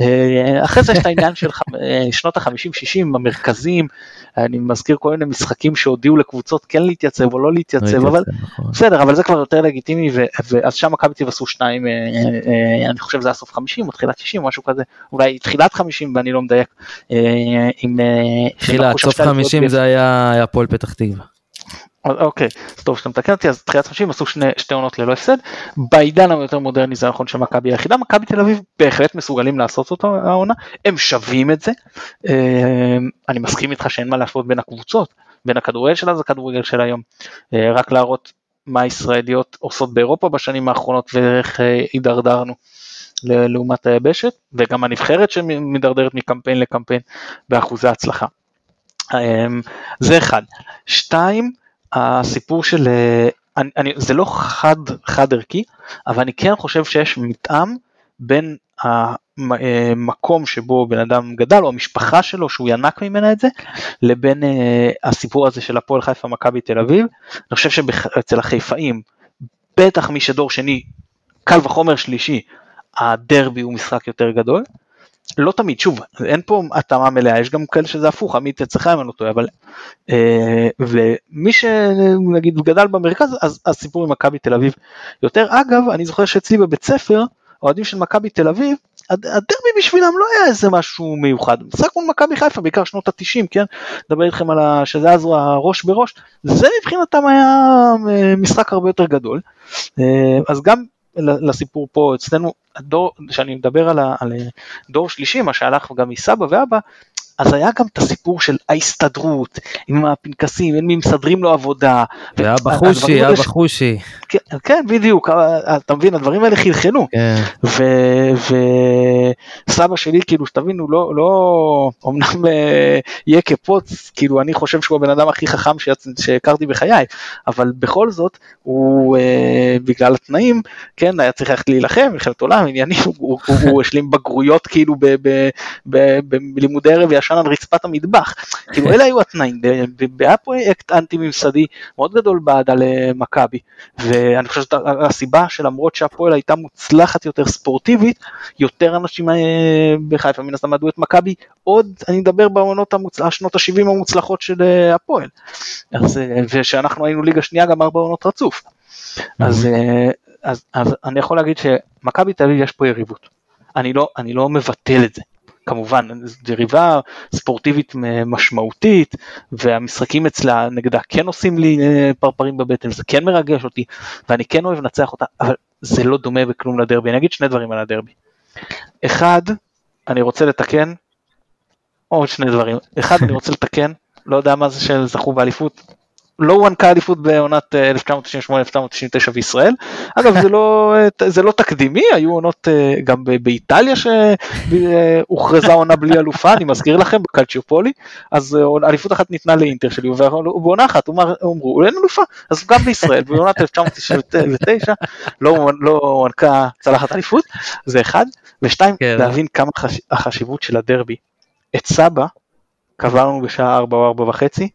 אה, אחרי זה יש את העניין של אה, שנות ה-50-60, המרכזים, אני מזכיר כל מיני משחקים שהודיעו לקבוצות כן להתייצב או לא להתייצב, אבל נכון. בסדר, אבל זה כבר יותר לגיטימי, ואז שם מכבי עשו שניים, אה, אני חושב זה היה סוף 50 או תחילת 60 או משהו כזה, אולי תחילת 50 ואני לא מדייק. תחילת, סוף 50 זה היה הפועל פתח תקווה. אוקיי, טוב שאתה מתקן אותי, אז תחילת 50 עשו שני, שתי עונות ללא הפסד, בעידן היותר מודרני זה נכון שמכבי היחידה, מכבי תל אביב בהחלט מסוגלים לעשות אותו העונה, הם שווים את זה, אה, אני מסכים איתך שאין מה להשוות בין הקבוצות, בין הכדורגל של אז לכדורגל של היום, אה, רק להראות מה הישראליות עושות באירופה בשנים האחרונות ואיך אה, הידרדרנו. לעומת היבשת וגם הנבחרת שמדרדרת מקמפיין לקמפיין באחוזי הצלחה. זה אחד. שתיים, הסיפור של, אה, אני, אני, זה לא חד, חד ערכי, אבל אני כן חושב שיש מתאם בין המקום שבו בן אדם גדל או המשפחה שלו שהוא ינק ממנה את זה לבין אה, הסיפור הזה של הפועל חיפה מכבי תל אביב. אני חושב שאצל החיפאים בטח מי שדור שני קל וחומר שלישי הדרבי הוא משחק יותר גדול לא תמיד, שוב, אין פה התאמה מלאה, יש גם כאלה שזה הפוך, עמית אצלך אם אני לא טועה, אבל... אה, ומי שנגיד גדל במרכז, אז הסיפור עם מכבי תל אביב יותר. אגב, אני זוכר שאצלי בבית ספר, אוהדים של מכבי תל אביב, הדרבי בשבילם לא היה איזה משהו מיוחד. משחק מול מכבי חיפה, בעיקר שנות ה-90, כן? מדבר איתכם על ה... שזה אז הראש בראש, זה מבחינתם היה אה, משחק הרבה יותר גדול. אה, אז גם לסיפור פה אצלנו הדור שאני מדבר על, על דור שלישי מה שהלך גם מסבא ואבא אז היה גם את הסיפור של ההסתדרות עם הפנקסים, אין מי מסדרים לו עבודה. ואבא חושי, אבא חושי. כן, כן, בדיוק, אתה מבין, הדברים האלה חלחלו. כן. וסבא שלי, כאילו, שתבינו, לא, לא, אמנם אה, יהיה כפוץ, כאילו, אני חושב שהוא הבן אדם הכי חכם שהכרתי בחיי, אבל בכל זאת, הוא, אה, בגלל התנאים, כן, היה צריך ללכת להילחם, מלחמת עולם, עניינים, הוא השלים בגרויות, כאילו, בלימודי ערב ישן על רצפת המטבח. כאילו אלה היו התנאים, והיה פרויקט אנטי ממסדי מאוד גדול בעדה למכבי, ואני חושב שהסיבה שלמרות שהפועל הייתה מוצלחת יותר ספורטיבית, יותר אנשים אה, בחיפה מן הסתם ידעו את מכבי, עוד אני מדבר בעונות המוצלח, שנות ה-70 המוצלחות של אה, הפועל, אז, אה, ושאנחנו היינו ליגה שנייה גם ארבע עונות רצוף. אז, אז, אז אני יכול להגיד שמכבי תל אביב יש פה יריבות. אני לא, אני לא מבטל את זה. כמובן יריבה ספורטיבית משמעותית והמשחקים אצלה נגדה כן עושים לי אה, פרפרים בבטן זה כן מרגש אותי ואני כן אוהב לנצח אותה אבל זה לא דומה בכלום לדרבי אני אגיד שני דברים על הדרבי. אחד אני רוצה לתקן עוד שני דברים אחד אני רוצה לתקן לא יודע מה זה שזכו באליפות לא הוענקה אליפות בעונת 1998-1999 בישראל. אגב זה לא, זה לא תקדימי, היו עונות גם באיטליה שהוכרזה עונה בלי אלופה, אני מזכיר לכם, בקלצ'יופולי, אז אליפות אחת ניתנה לאינטר שלי, ובעונה אחת אמרו, אין אלופה, אז גם בישראל, בעונת 1999 לא, לא הוענקה צלחת אליפות, זה אחד, ושתיים, כן. להבין כמה חש... החשיבות של הדרבי. את סבא קבענו בשעה 4 או 4 וחצי,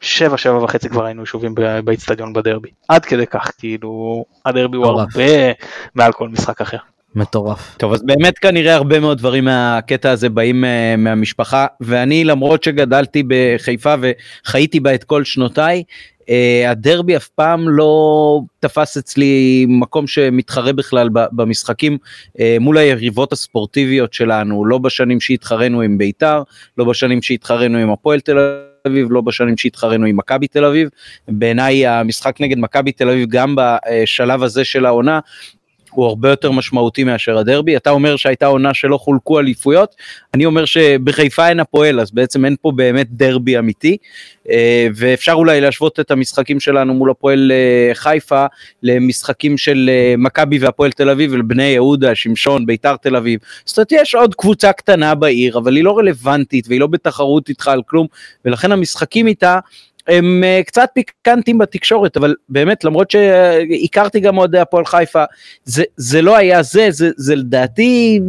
7 7 וחצי כבר היינו ישובים באיצטדיון בדרבי. עד כדי כך, כאילו, הדרבי הוא הרבה מעל כל משחק אחר. מטורף. טוב אז באמת כנראה הרבה מאוד דברים מהקטע הזה באים uh, מהמשפחה ואני למרות שגדלתי בחיפה וחייתי בה את כל שנותיי uh, הדרבי אף פעם לא תפס אצלי מקום שמתחרה בכלל במשחקים uh, מול היריבות הספורטיביות שלנו לא בשנים שהתחרנו עם בית"ר לא בשנים שהתחרנו עם הפועל תל אביב לא בשנים שהתחרנו עם מכבי תל אביב. בעיניי המשחק נגד מכבי תל אביב גם בשלב הזה של העונה הוא הרבה יותר משמעותי מאשר הדרבי. אתה אומר שהייתה עונה שלא חולקו אליפויות, אני אומר שבחיפה אין הפועל, אז בעצם אין פה באמת דרבי אמיתי, אה, ואפשר אולי להשוות את המשחקים שלנו מול הפועל אה, חיפה למשחקים של אה, מכבי והפועל תל אביב, ולבני יהודה, שמשון, ביתר תל אביב. זאת אומרת, יש עוד קבוצה קטנה בעיר, אבל היא לא רלוונטית והיא לא בתחרות איתך על כלום, ולכן המשחקים איתה הם uh, קצת פיקנטים בתקשורת, אבל באמת, למרות שהכרתי גם אוהדי הפועל חיפה, זה, זה לא היה זה, זה, זה לדעתי,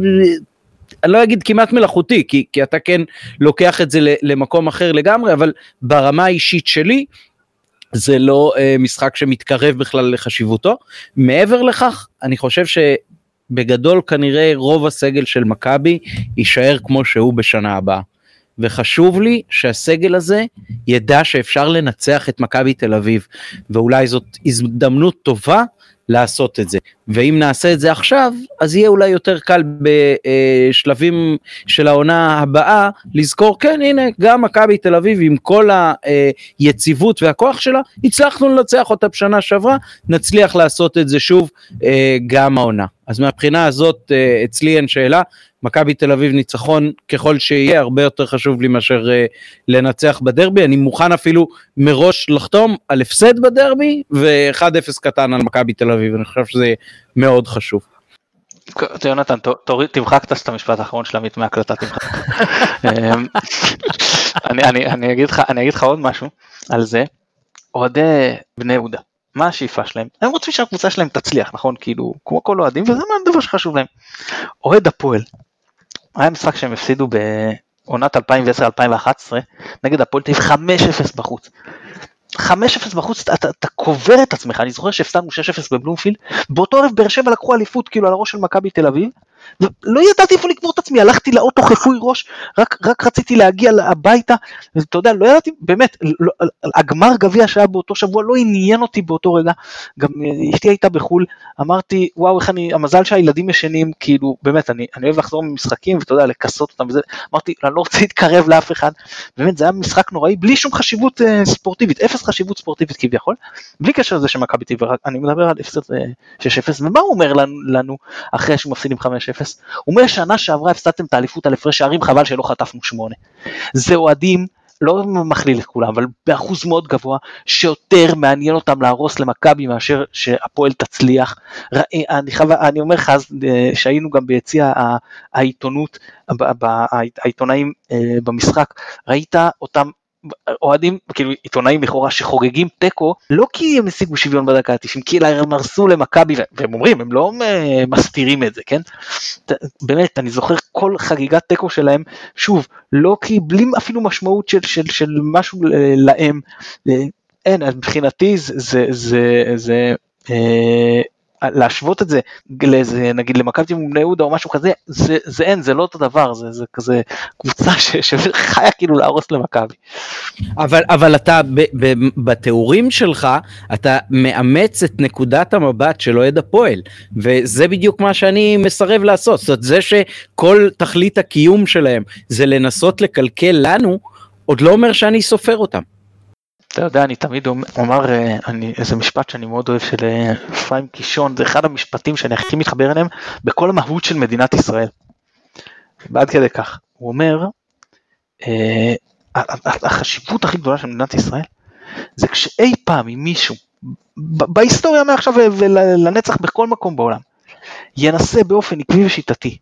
אני לא אגיד כמעט מלאכותי, כי, כי אתה כן לוקח את זה למקום אחר לגמרי, אבל ברמה האישית שלי, זה לא uh, משחק שמתקרב בכלל לחשיבותו. מעבר לכך, אני חושב שבגדול כנראה רוב הסגל של מכבי יישאר כמו שהוא בשנה הבאה. וחשוב לי שהסגל הזה ידע שאפשר לנצח את מכבי תל אביב, ואולי זאת הזדמנות טובה לעשות את זה. ואם נעשה את זה עכשיו, אז יהיה אולי יותר קל בשלבים של העונה הבאה לזכור, כן, הנה, גם מכבי תל אביב עם כל היציבות והכוח שלה, הצלחנו לנצח אותה בשנה שעברה, נצליח לעשות את זה שוב אה, גם העונה. אז מהבחינה הזאת אה, אצלי אין שאלה, מכבי תל אביב ניצחון ככל שיהיה, הרבה יותר חשוב לי מאשר uh, לנצח בדרבי, אני מוכן אפילו מראש לחתום על הפסד בדרבי ו-1-0 קטן על מכבי תל אביב, אני חושב שזה מאוד חשוב. יונתן, תמחק את המשפט האחרון של עמית מהקלטה, תמחק. אמ, אני אגיד לך עוד משהו על זה, אוהדי בני יהודה. מה השאיפה שלהם? הם רוצים שהקבוצה שלהם תצליח, נכון? כאילו, כמו כל אוהדים, וזה מה הדבר שחשוב להם. אוהד הפועל, היה משחק שהם הפסידו בעונת 2010-2011 נגד הפועל תל אביב 5-0 בחוץ. 5-0 בחוץ אתה, אתה, אתה קובר את עצמך, אני זוכר שהפסדנו 6-0 בבלומפילד, באותו ערב באר שבע לקחו אליפות כאילו על הראש של מכבי תל אביב, לא ידעתי איפה לקבור את עצמי, הלכתי לאוטו חפוי ראש, רק, רק רציתי להגיע הביתה, ואתה יודע, לא ידעתי, באמת, לא, הגמר גביע שהיה באותו שבוע לא עניין אותי באותו רגע, גם אשתי הייתה בחו"ל, אמרתי, וואו, איך אני, המזל שהילדים ישנים, כאילו, באמת, אני, אני אוהב לחזור ממשחקים, ואתה יודע, לכסות אותם וזה, אמרתי, אני לא רוצה להתקרב לאף אחד, באמת, זה היה משחק נוראי, בלי שום חשיבות אה, ספורטיבית, אפס חשיבות ספורטיבית כביכול, בלי קשר לזה שמכבי טבעי, אני מדבר על 6-0, אה, ומה הוא אומר לנו, לנו אחרי שהוא מפסיד עם 5-0? הוא אומר שנה שעברה הפסדתם את האליפות על הפרש שערים, חבל שלא חטפנו שמונה. זה אוהדים, לא מכליל את כולם, אבל באחוז מאוד גבוה, שיותר מעניין אותם להרוס למכבי מאשר שהפועל תצליח. אני, חייב, אני אומר לך, אה, שהיינו גם ביציע העיתונות, העיתונאים אה, במשחק, ראית אותם אוהדים, כאילו עיתונאים לכאורה שחוגגים תיקו, לא כי הם השיגו שוויון בדקה ה-90, כי הם הרסו למכבי, והם אומרים, הם לא מסתירים את זה, כן? באמת, אני זוכר כל חגיגת תיקו שלהם, שוב, לא כי בלי אפילו משמעות של, של, של משהו להם, אין, מבחינתי זה, זה, זה, זה אה, להשוות את זה לאיזה נגיד למכבי בני יהודה או משהו כזה זה, זה אין זה לא אותו דבר זה, זה כזה קבוצה ש, שחיה כאילו להרוס למכבי. אבל אבל אתה ב, ב, בתיאורים שלך אתה מאמץ את נקודת המבט של אוהד הפועל וזה בדיוק מה שאני מסרב לעשות זאת אומרת זה שכל תכלית הקיום שלהם זה לנסות לקלקל לנו עוד לא אומר שאני סופר אותם. אתה יודע, אני תמיד אומר, אה, אני, איזה משפט שאני מאוד אוהב של אפרים אה, קישון, זה אחד המשפטים שאני הכי מתחבר אליהם בכל המהות של מדינת ישראל. ועד כדי כך. הוא אומר, אה, החשיבות הכי גדולה של מדינת ישראל זה כשאי פעם אם מישהו, בהיסטוריה מעכשיו ולנצח בכל מקום בעולם, ינסה באופן עקבי ושיטתי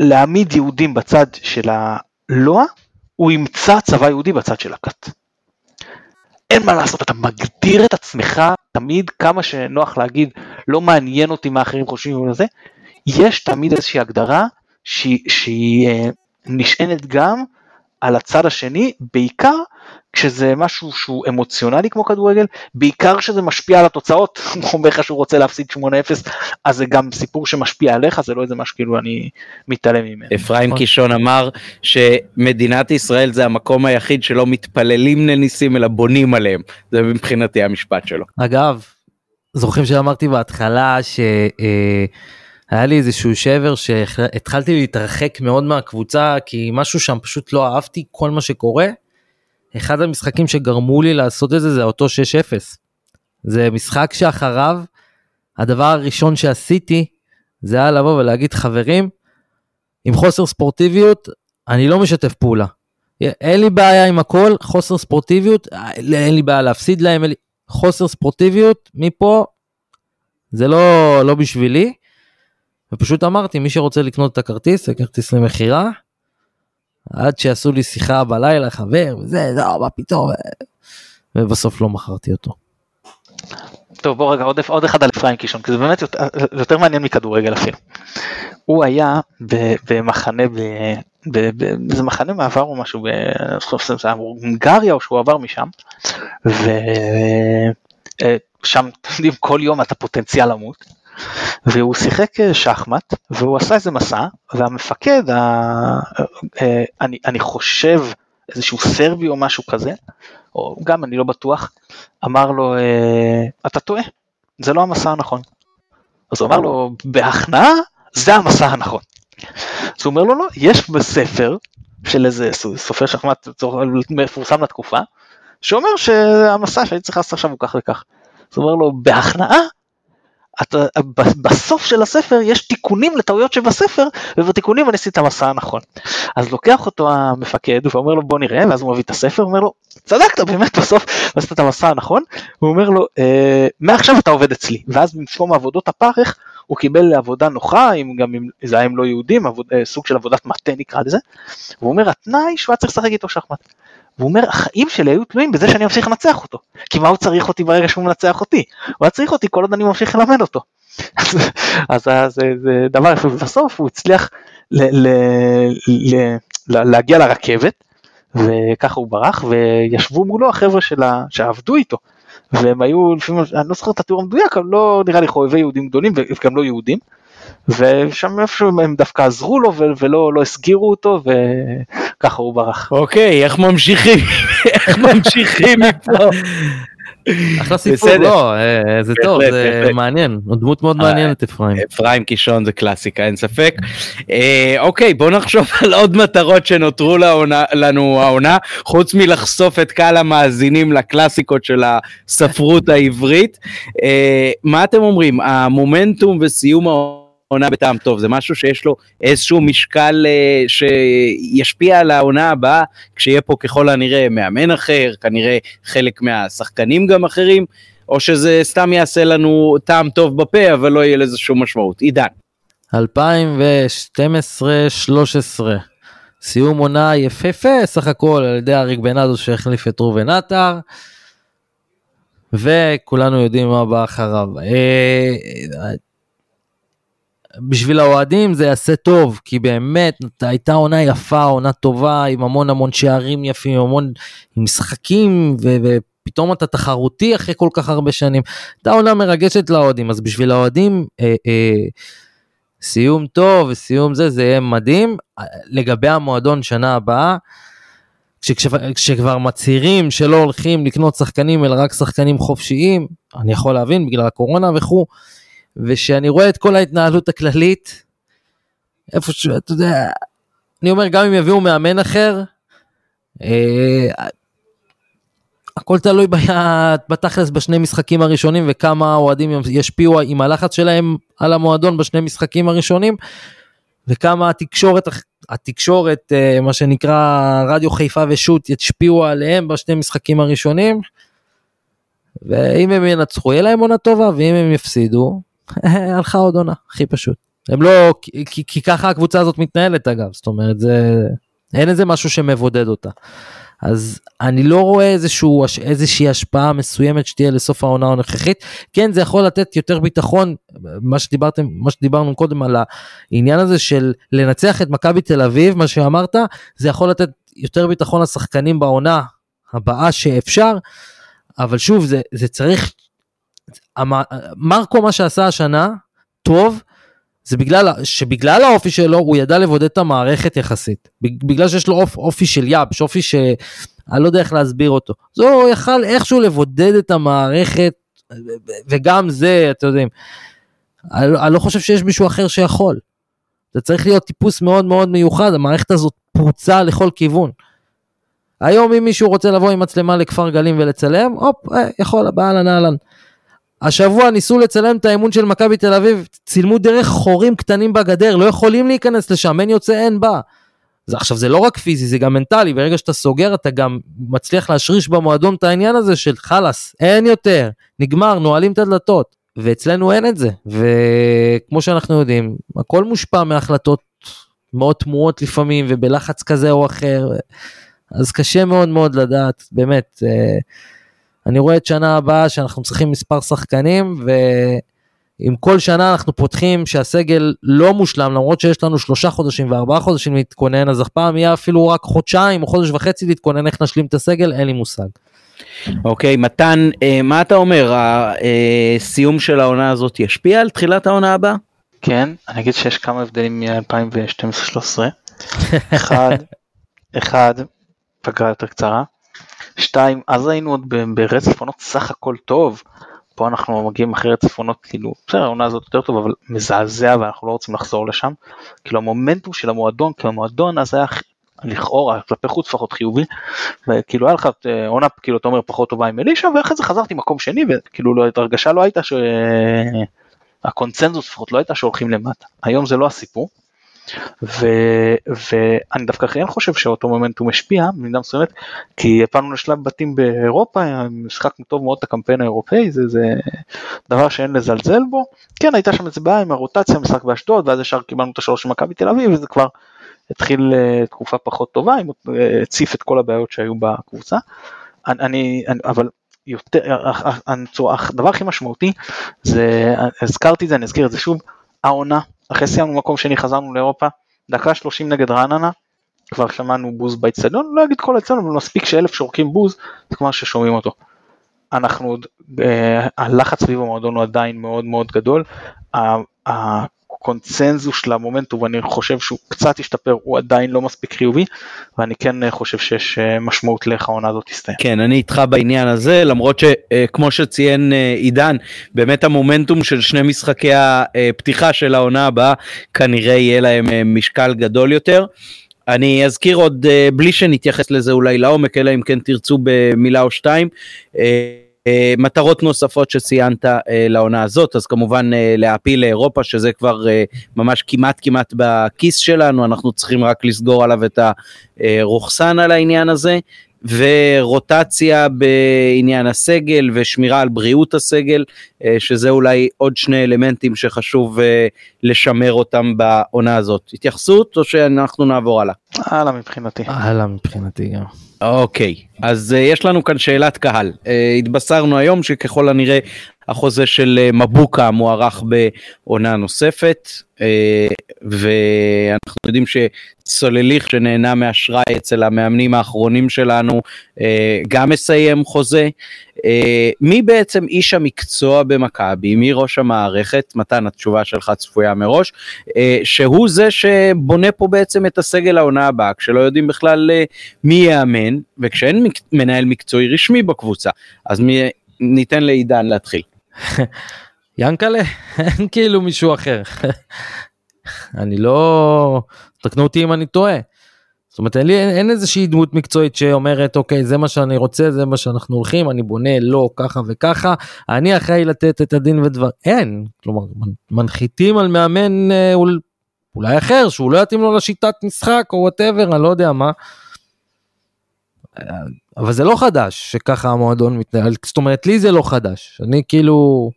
להעמיד יהודים בצד של הלוע, הוא ימצא צבא יהודי בצד של הכת. אין מה לעשות, אתה מגדיר את עצמך תמיד כמה שנוח להגיד, לא מעניין אותי מה אחרים חושבים וזה, יש תמיד איזושהי הגדרה שהיא, אה, נשענת גם על הצד השני, בעיקר כשזה משהו שהוא אמוציונלי כמו כדורגל, בעיקר כשזה משפיע על התוצאות, הוא אומר לך שהוא רוצה להפסיד 8-0, אז זה גם סיפור שמשפיע עליך, זה לא איזה משהו כאילו אני מתעלם ממנו. אפרים נכון. קישון אמר שמדינת ישראל זה המקום היחיד שלא מתפללים לניסים אלא בונים עליהם, זה מבחינתי המשפט שלו. אגב, זוכרים שאמרתי בהתחלה שהיה לי איזשהו שבר שהתחלתי להתרחק מאוד מהקבוצה כי משהו שם פשוט לא אהבתי כל מה שקורה. אחד המשחקים שגרמו לי לעשות את זה זה אותו 6-0. זה משחק שאחריו הדבר הראשון שעשיתי זה היה לבוא ולהגיד חברים עם חוסר ספורטיביות אני לא משתף פעולה. אין לי בעיה עם הכל חוסר ספורטיביות אין לי בעיה להפסיד להם לי... חוסר ספורטיביות מפה זה לא לא בשבילי. ופשוט אמרתי מי שרוצה לקנות את הכרטיס זה כרטיס למכירה. עד שעשו לי שיחה בלילה חבר וזה לא מה פתאום ובסוף לא מכרתי אותו. טוב בוא רגע עוד, עוד אחד על אפרים קישון כי זה באמת יותר, יותר מעניין מכדורגל אפילו. הוא היה במחנה באיזה מחנה מעבר או משהו בהונגריה או שהוא עבר משם ושם יודעים כל יום אתה פוטנציאל למות והוא שיחק אה, שחמט והוא עשה איזה מסע והמפקד ה... אה, אני, אני חושב איזשהו סרבי או משהו כזה או גם אני לא בטוח אמר לו אה, אתה טועה זה לא המסע הנכון. אז הוא אמר לו בהכנעה זה המסע הנכון. אז הוא אומר לו לא יש בספר של איזה סופר שחמט מפורסם לתקופה שאומר שהמסע שהייתי צריך לעשות עכשיו הוא כך וכך. אז הוא אומר לו בהכנעה אתה, בסוף של הספר יש תיקונים לטעויות שבספר ובתיקונים אני עשיתי את המסע הנכון. אז לוקח אותו המפקד ואומר לו בוא נראה ואז הוא מביא את הספר ואומר לו צדקת באמת בסוף עשית את המסע הנכון הוא אומר לו אה, מעכשיו אתה עובד אצלי ואז במקום עבודות הפרך הוא קיבל עבודה נוחה אם גם אם זה היה עם לא יהודים עבוד, אה, סוג של עבודת מטה נקרא לזה. והוא אומר התנאי שהוא היה צריך לשחק איתו שחמט. והוא אומר החיים שלי היו תלויים בזה שאני אמשיך לנצח אותו. כי מה הוא צריך אותי ברגע שהוא מנצח אותי? הוא היה צריך אותי כל עוד אני ממשיך ללמד אותו. אז, זה, דבר יפה. ובסוף הוא הצליח ל, להגיע לרכבת וככה הוא ברח וישבו מולו החבר'ה שלה, שעבדו איתו. והם היו לפעמים אני לא זוכר את התיאור המדויק אבל לא נראה לי חובבי יהודים גדולים וגם לא יהודים ושם איפשהו הם דווקא עזרו לו ולא לא הסגירו אותו וככה הוא ברח. אוקיי, איך ממשיכים? איך ממשיכים מפה? אחלה סיפור, לא, אה, זה טוב, זה מעניין, דמות מאוד מעניינת אפרים. אפרים קישון זה קלאסיקה, אין ספק. אה, אוקיי, בוא נחשוב על עוד מטרות שנותרו לנו העונה, חוץ מלחשוף את קהל המאזינים לקלאסיקות של הספרות העברית. אה, מה אתם אומרים, המומנטום וסיום העונה? עונה בטעם טוב, זה משהו שיש לו איזשהו משקל אה, שישפיע על העונה הבאה, כשיהיה פה ככל הנראה מאמן אחר, כנראה חלק מהשחקנים גם אחרים, או שזה סתם יעשה לנו טעם טוב בפה, אבל לא יהיה לזה שום משמעות. עידן. 2012-13, סיום עונה יפהפה סך הכל על ידי אריק בנאדו שהחליף את ראובן עטר. וכולנו יודעים מה בא אחריו. בשביל האוהדים זה יעשה טוב, כי באמת הייתה עונה יפה, עונה טובה, עם המון המון שערים יפים, המון עם משחקים, ו- ופתאום אתה תחרותי אחרי כל כך הרבה שנים. הייתה עונה מרגשת לאוהדים, אז בשביל האוהדים, אה, אה, סיום טוב וסיום זה, זה יהיה מדהים. לגבי המועדון שנה הבאה, כשכבר מצהירים שלא הולכים לקנות שחקנים אלא רק שחקנים חופשיים, אני יכול להבין בגלל הקורונה וכו', ושאני רואה את כל ההתנהלות הכללית, איפה ש... אתה יודע, אני אומר, גם אם יביאו מאמן אחר, אה, הכל תלוי בתכלס בשני משחקים הראשונים וכמה אוהדים ישפיעו עם הלחץ שלהם על המועדון בשני משחקים הראשונים וכמה התקשורת, התקשורת, אה, מה שנקרא רדיו חיפה ושות' ישפיעו עליהם בשני משחקים הראשונים. ואם הם ינצחו יהיה להם עונה טובה ואם הם יפסידו הלכה עוד עונה הכי פשוט. הם לא כי, כי, ככה הקבוצה הזאת מתנהלת אגב זאת אומרת זה אין איזה משהו שמבודד אותה. אז אני לא רואה איזשהו, איזושהי השפעה מסוימת שתהיה לסוף העונה הנוכחית. כן, זה יכול לתת יותר ביטחון, מה שדיברתם, מה שדיברנו קודם על העניין הזה של לנצח את מכבי תל אביב, מה שאמרת, זה יכול לתת יותר ביטחון לשחקנים בעונה הבאה שאפשר, אבל שוב, זה, זה צריך, מרקו מה שעשה השנה, טוב, זה בגלל שבגלל האופי שלו הוא ידע לבודד את המערכת יחסית בגלל שיש לו אופ, אופי של יבש אופי שאני לא יודע איך להסביר אותו אז הוא יכל איכשהו לבודד את המערכת וגם זה אתם יודעים אני, אני לא חושב שיש מישהו אחר שיכול. זה צריך להיות טיפוס מאוד מאוד מיוחד המערכת הזאת פרוצה לכל כיוון. היום אם מישהו רוצה לבוא עם מצלמה לכפר גלים ולצלם הופ אה, יכול באהלן אהלן. השבוע ניסו לצלם את האימון של מכבי תל אביב, צילמו דרך חורים קטנים בגדר, לא יכולים להיכנס לשם, אין יוצא אין בא. זה, עכשיו זה לא רק פיזי, זה גם מנטלי, ברגע שאתה סוגר אתה גם מצליח להשריש במועדון את העניין הזה של חלאס, אין יותר, נגמר, נועלים את הדלתות. ואצלנו אין את זה, וכמו שאנחנו יודעים, הכל מושפע מהחלטות מאוד תמוהות לפעמים, ובלחץ כזה או אחר, אז קשה מאוד מאוד לדעת, באמת. אה, אני רואה את שנה הבאה שאנחנו צריכים מספר שחקנים, ועם כל שנה אנחנו פותחים שהסגל לא מושלם, למרות שיש לנו שלושה חודשים וארבעה חודשים להתכונן, אז הפעם יהיה אפילו רק חודשיים או חודש וחצי להתכונן איך נשלים את הסגל, אין לי מושג. אוקיי, okay, מתן, אה, מה אתה אומר, הסיום של העונה הזאת ישפיע על תחילת העונה הבאה? כן, אני אגיד שיש כמה הבדלים מ-2012-2013. אחד, אחד, פגרה יותר קצרה, שתיים, אז היינו עוד ברצף עונות סך הכל טוב. פה אנחנו מגיעים אחרי רצף עונות כאילו, בסדר, העונה הזאת יותר טוב, אבל מזעזע ואנחנו לא רוצים לחזור לשם. כאילו המומנטום של המועדון, כי המועדון אז היה לכאורה, כלפי חוץ לפחות חיובי, וכאילו היה לך אה, עונה, כאילו אתה אומר פחות טובה עם אלישע, ואחרי זה חזרתי מקום שני, וכאילו לא, הרגשה לא הייתה שהקונצנזוס לפחות לא הייתה שהולכים למטה. היום זה לא הסיפור. ו, ואני דווקא כן חושב שאותו מומנטום השפיע במידה מסוימת כי הפעלנו לשלב בתים באירופה משחקנו טוב מאוד את הקמפיין האירופאי זה, זה דבר שאין לזלזל בו כן הייתה שם איזה בעיה עם הרוטציה משחק באשדוד ואז ישר קיבלנו את השלוש של מכבי תל אביב וזה כבר התחיל אה, תקופה פחות טובה אה, הציף את כל הבעיות שהיו בקבוצה. אני, אני אבל יותר, הדבר הכי משמעותי זה, הזכרתי את זה, אני אזכיר את זה שוב, העונה אחרי סיימנו מקום שני חזרנו לאירופה, דקה 30 נגד רעננה, כבר שמענו בוז באצטדיון, לא אגיד כל האצטדיון, אבל מספיק שאלף שורקים בוז, זה כמו ששומעים אותו. אנחנו עוד, אה, הלחץ סביב המועדון הוא עדיין מאוד מאוד גדול, הקונצנזוס של המומנטום ואני חושב שהוא קצת השתפר הוא עדיין לא מספיק חיובי ואני כן אה, חושב שיש אה, משמעות לאיך העונה הזאת תסתיים. כן אני איתך בעניין הזה למרות שכמו אה, שציין עידן באמת המומנטום של שני משחקי הפתיחה של העונה הבאה כנראה יהיה להם משקל גדול יותר. אני אזכיר עוד בלי שנתייחס לזה אולי לעומק אלא אם כן תרצו במילה או שתיים. אה, מטרות נוספות שציינת אה, לעונה הזאת, אז כמובן אה, להעפיל לאירופה, שזה כבר ממש כמעט כמעט בכיס שלנו, אנחנו צריכים רק לסגור עליו את הרוכסן על העניין הזה. ורוטציה בעניין הסגל ושמירה על בריאות הסגל, שזה אולי עוד שני אלמנטים שחשוב לשמר אותם בעונה הזאת. התייחסות או שאנחנו נעבור הלאה? הלאה מבחינתי. הלאה מבחינתי גם. אוקיי, אז uh, יש לנו כאן שאלת קהל. התבשרנו היום שככל הנראה החוזה של uh, מבוקה מוארך בעונה נוספת, uh, ואנחנו יודעים שסולליך שנהנה מאשראי אצל המאמנים האחרונים שלנו uh, גם מסיים חוזה. מי בעצם איש המקצוע במכבי, מי ראש המערכת, מתן התשובה שלך צפויה מראש, שהוא זה שבונה פה בעצם את הסגל העונה הבאה, כשלא יודעים בכלל מי יאמן, וכשאין מנהל מקצועי רשמי בקבוצה, אז מי, ניתן לעידן להתחיל. ינקלה אין כאילו מישהו אחר אני לא תקנו אותי אם אני טועה. זאת אומרת אין, אין, אין איזושהי דמות מקצועית שאומרת אוקיי זה מה שאני רוצה זה מה שאנחנו הולכים אני בונה לא ככה וככה אני אחראי לתת את הדין ודבר אין כלומר מנחיתים על מאמן אה, אולי אחר שהוא לא יתאים לו לשיטת משחק או וואטאבר אני לא יודע מה. אבל זה לא חדש שככה המועדון מתנהל, זאת אומרת לי זה לא חדש, אני כאילו...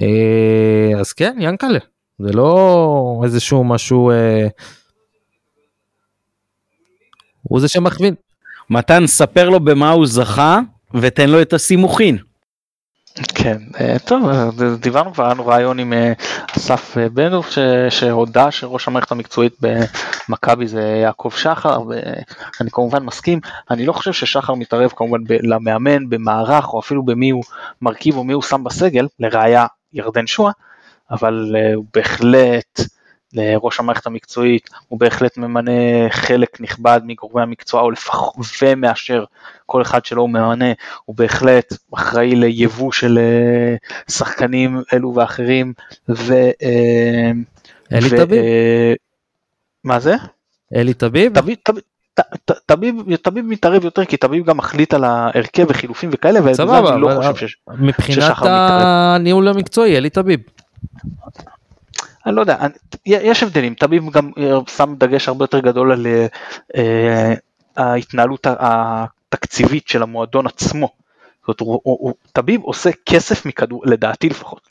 אה, אז כן, ינקלה, זה לא איזשהו משהו... אה, הוא זה שמכווין. מתן, ספר לו במה הוא זכה, ותן לו את הסימוכין. כן, אה, טוב, אה, דיברנו כבר, היה לנו רעיון עם אה, אסף בנדוב שהודה שראש המערכת המקצועית במכבי זה יעקב שחר, ואני כמובן מסכים, אני לא חושב ששחר מתערב כמובן למאמן, במערך, או אפילו במי הוא מרכיב או מי הוא שם בסגל, לראיה ירדן שואה, אבל הוא בהחלט לראש המערכת המקצועית, הוא בהחלט ממנה חלק נכבד מגורמי המקצוע, או לפחות, ומאשר כל אחד שלו הוא ממנה, הוא בהחלט אחראי ליבוא של אה, שחקנים אלו ואחרים, ו... אה, אלי ו, טביב? אה, מה זה? אלי טביב? טביב, טביב. טביב, טביב מתערב יותר כי טביב גם מחליט על ההרכב וחילופים וכאלה ואני לא חושב ששחר מתערב. מבחינת הניהול המקצועי אלי טביב. אני לא יודע, אני, יש הבדלים, תמיד גם אה, שם דגש הרבה יותר גדול על uh, ההתנהלות התקציבית של המועדון עצמו. זאת אומרת, טביב עושה כסף מכדור, לדעתי לפחות,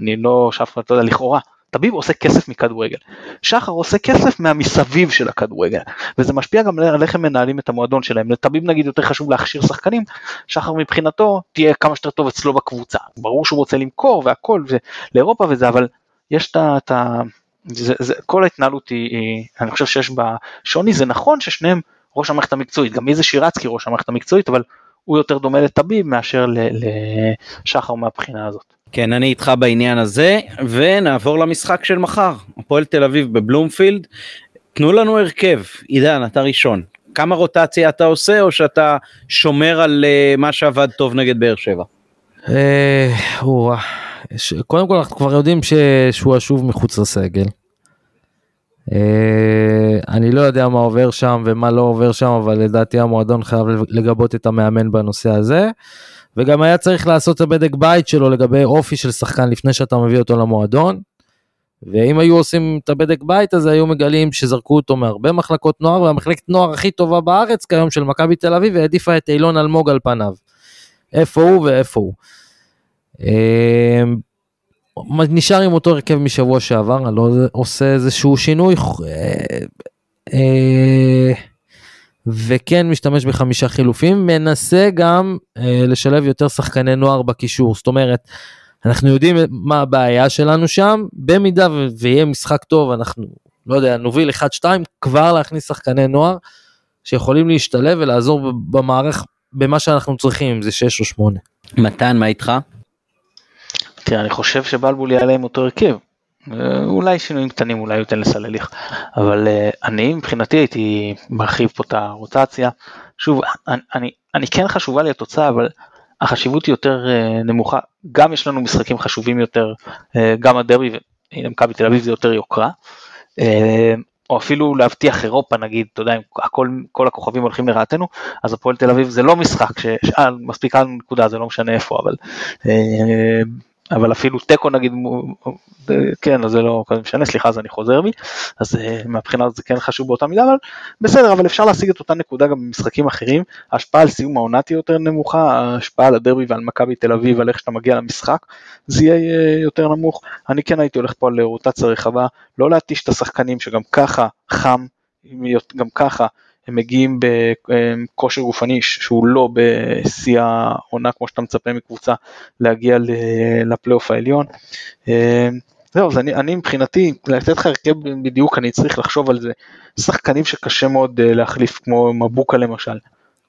אני לא, שאף אחד לא יודע, לכאורה, טביב עושה כסף מכדורגל. שחר עושה כסף מהמסביב של הכדורגל, וזה משפיע גם על איך הם מנהלים את המועדון שלהם. לטביב נגיד יותר חשוב להכשיר שחקנים, שחר מבחינתו תהיה כמה שיותר טוב אצלו בקבוצה. ברור שהוא רוצה למכור והכל, לאירופה וזה, אבל יש את ה... זה, זה, כל ההתנהלות היא, היא, אני חושב שיש בה שוני, זה נכון ששניהם ראש המערכת המקצועית, גם איזה שירצקי ראש המערכת המקצועית, אבל הוא יותר דומה לטביב מאשר לשחר מהבחינה הזאת. כן, אני איתך בעניין הזה, ונעבור למשחק של מחר, הפועל תל אביב בבלומפילד. תנו לנו הרכב, עידן, אתה ראשון. כמה רוטציה אתה עושה, או שאתה שומר על uh, מה שעבד טוב נגד באר שבע? אה, ש... קודם כל אנחנו כבר יודעים שהוא אשוב מחוץ לסגל. אה, אני לא יודע מה עובר שם ומה לא עובר שם, אבל לדעתי המועדון חייב לגבות את המאמן בנושא הזה. וגם היה צריך לעשות את הבדק בית שלו לגבי אופי של שחקן לפני שאתה מביא אותו למועדון. ואם היו עושים את הבדק בית הזה היו מגלים שזרקו אותו מהרבה מחלקות נוער והמחלקת נוער הכי טובה בארץ כיום של מכבי תל אביב והעדיפה את אילון אלמוג על פניו. איפה הוא ואיפה הוא. אמ, נשאר עם אותו הרכב משבוע שעבר, אני לא עושה איזשהו שינוי. אה, אה, וכן משתמש בחמישה חילופים, מנסה גם אה, לשלב יותר שחקני נוער בקישור. זאת אומרת, אנחנו יודעים מה הבעיה שלנו שם, במידה ויהיה משחק טוב, אנחנו, לא יודע, נוביל 1-2, כבר להכניס שחקני נוער שיכולים להשתלב ולעזור במערך, במה שאנחנו צריכים, אם זה 6 או 8. מתן, מה איתך? תראה, אני חושב שבלבול יעלה עם אותו הרכב. אה, אולי שינויים קטנים, אולי ייתן לסלליך, אבל אה, אני מבחינתי הייתי מרחיב פה את הרוטציה. שוב, אני, אני, אני כן חשובה לי התוצאה, אבל החשיבות היא יותר אה, נמוכה. גם יש לנו משחקים חשובים יותר, גם הדרבי, והנה מכבי תל אביב זה יותר יוקרה. או אפילו להבטיח אירופה נגיד, אתה יודע, אם הכל, כל הכוכבים הולכים לרעתנו, אז הפועל תל אביב זה לא משחק, ש... מספיקה נקודה, זה לא משנה איפה, אבל אבל אפילו תיקו נגיד, כן, אז זה לא משנה, סליחה, אז אני חוזר בי, אז אה, מהבחינה הזאת זה כן חשוב באותה מידה, אבל בסדר, אבל אפשר להשיג את אותה נקודה גם במשחקים אחרים, ההשפעה על סיום העונה תהיה יותר נמוכה, ההשפעה על הדרבי ועל מכבי תל אביב, על איך שאתה מגיע למשחק, זה יהיה אה, יותר נמוך, אני כן הייתי הולך פה על רוטציה רחבה, לא להתיש את השחקנים שגם ככה חם, גם ככה הם מגיעים בכושר גופני שהוא לא בשיא העונה כמו שאתה מצפה מקבוצה להגיע לפלייאוף העליון. אה, זהו, אז אני, אני מבחינתי, לתת לך הרכב בדיוק, אני צריך לחשוב על זה. שחקנים שקשה מאוד אה, להחליף, כמו מבוקה למשל,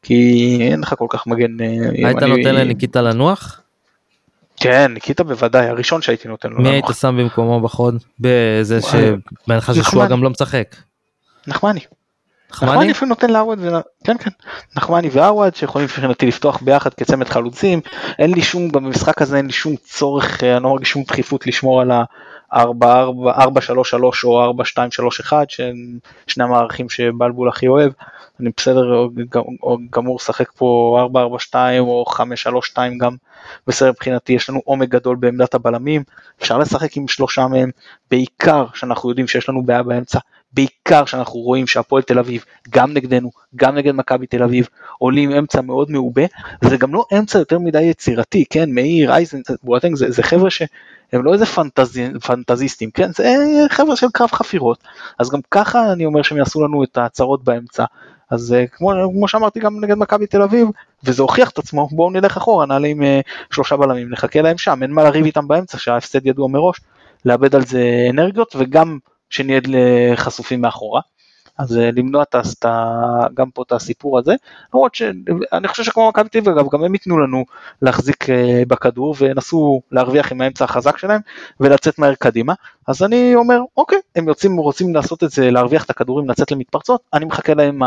כי אין לך כל כך מגן. אה, היית נותן לניקיטה לנוח? כן, ניקיטה בוודאי, הראשון שהייתי נותן לו לנוח. מי היית שם במקומו בחוד? בזה שבהנחה ששועה גם לא משחק. נחמני. נחמני? אפילו נותן לעווד, כן כן, נחמני ועווד שיכולים מבחינתי לפתוח ביחד כצמד חלוצים, אין לי שום, במשחק הזה אין לי שום צורך, אה, אני לא מרגיש שום דחיפות לשמור על ה-4-3-3 או 4-2-3-1 שהם שני המערכים שבלבול הכי אוהב, אני בסדר גמור לשחק פה 4-4-2 או 5-3-2 גם. בסדר מבחינתי, יש לנו עומק גדול בעמדת הבלמים, אפשר לשחק עם שלושה מהם, בעיקר שאנחנו יודעים שיש לנו בעיה באמצע, בעיקר שאנחנו רואים שהפועל תל אביב, גם נגדנו, גם נגד מכבי תל אביב, עולים אמצע מאוד מעובה, זה גם לא אמצע יותר מדי יצירתי, כן, מאיר, אייזן, בואטנג, זה, זה חבר'ה שהם לא איזה פנטז, פנטזיסטים, כן, זה חבר'ה של קרב חפירות, אז גם ככה אני אומר שהם יעשו לנו את הצרות באמצע, אז אה, כמו, כמו שאמרתי גם נגד מכבי תל אביב, וזה הוכיח את עצמו, בואו נלך אחורה, נעלה עם אה, שלושה בלמים, נחכה להם שם, אין מה לריב איתם באמצע, שההפסד ידוע מראש, לאבד על זה אנרגיות, וגם שנהיה חשופים מאחורה. אז אה, למנוע את, את, גם פה את הסיפור הזה, למרות שאני חושב שכמו מכבי תל אביב גם הם ייתנו לנו להחזיק אה, בכדור וינסו להרוויח עם האמצע החזק שלהם ולצאת מהר קדימה, אז אני אומר אוקיי, הם יוצאים, רוצים לעשות את זה, להרוויח את הכדורים, לצאת למתפרצות, אני מחכה להם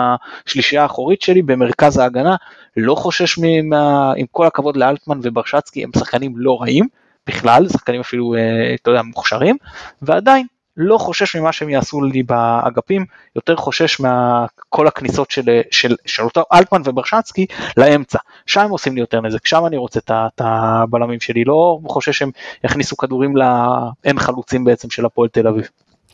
השלישייה האחורית שלי במרכז ההגנה, לא חושש מה, עם כל הכבוד לאלטמן וברשצקי, הם שחקנים לא רעים בכלל, שחקנים אפילו, אה, אתה יודע, מוכשרים, ועדיין לא חושש ממה שהם יעשו לי באגפים, יותר חושש מכל הכניסות של, של, של אותו אלטמן וברשצקי לאמצע. שם עושים לי יותר נזק, שם אני רוצה את הבלמים שלי, לא חושש שהם יכניסו כדורים לאין חלוצים בעצם של הפועל תל אביב.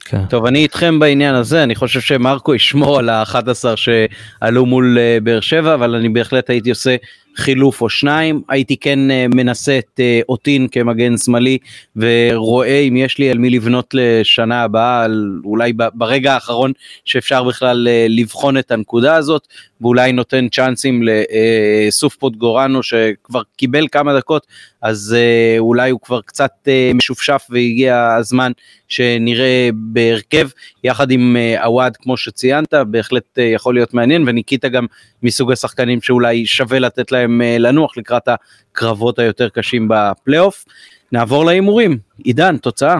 כן. טוב אני איתכם בעניין הזה אני חושב שמרקו ישמור על ה-11 שעלו מול uh, באר שבע אבל אני בהחלט הייתי עושה חילוף או שניים. הייתי כן uh, מנסה את uh, אוטין כמגן שמאלי ורואה אם יש לי על מי לבנות לשנה הבאה אולי ברגע האחרון שאפשר בכלל uh, לבחון את הנקודה הזאת ואולי נותן צ'אנסים לסוף פוטגורנו שכבר קיבל כמה דקות אז אולי הוא כבר קצת משופשף והגיע הזמן שנראה בהרכב. יחד עם עווד כמו שציינת בהחלט יכול להיות מעניין וניקיטה גם מסוג השחקנים שאולי שווה לתת להם uh, לנוח לקראת הקרבות היותר קשים בפלייאוף. נעבור להימורים עידן תוצאה.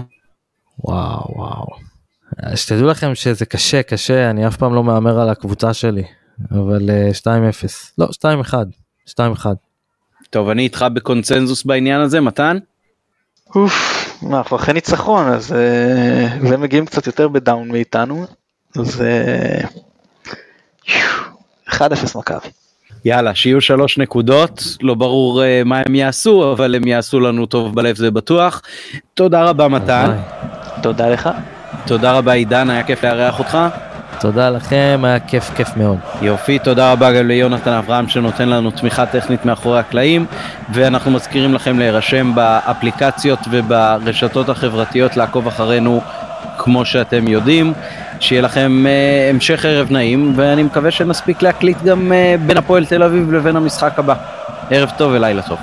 וואו וואו. שתדעו לכם שזה קשה קשה אני אף פעם לא מהמר על הקבוצה שלי אבל uh, 2-0 לא 2-1 2-1. טוב אני איתך בקונצנזוס בעניין הזה מתן. אוף, מה אנחנו אחרי ניצחון אז והם מגיעים קצת יותר בדאון מאיתנו אז uh, 1-0 מכבי. יאללה שיהיו שלוש נקודות לא ברור uh, מה הם יעשו אבל הם יעשו לנו טוב בלב זה בטוח. תודה רבה מתן. תודה לך. תודה רבה עידן היה כיף לארח אותך. תודה לכם, היה כיף כיף מאוד. יופי, תודה רבה גם ליונתן אברהם שנותן לנו תמיכה טכנית מאחורי הקלעים, ואנחנו מזכירים לכם להירשם באפליקציות וברשתות החברתיות, לעקוב אחרינו כמו שאתם יודעים. שיהיה לכם uh, המשך ערב נעים, ואני מקווה שנספיק להקליט גם uh, בין הפועל תל אביב לבין המשחק הבא. ערב טוב ולילה טוב.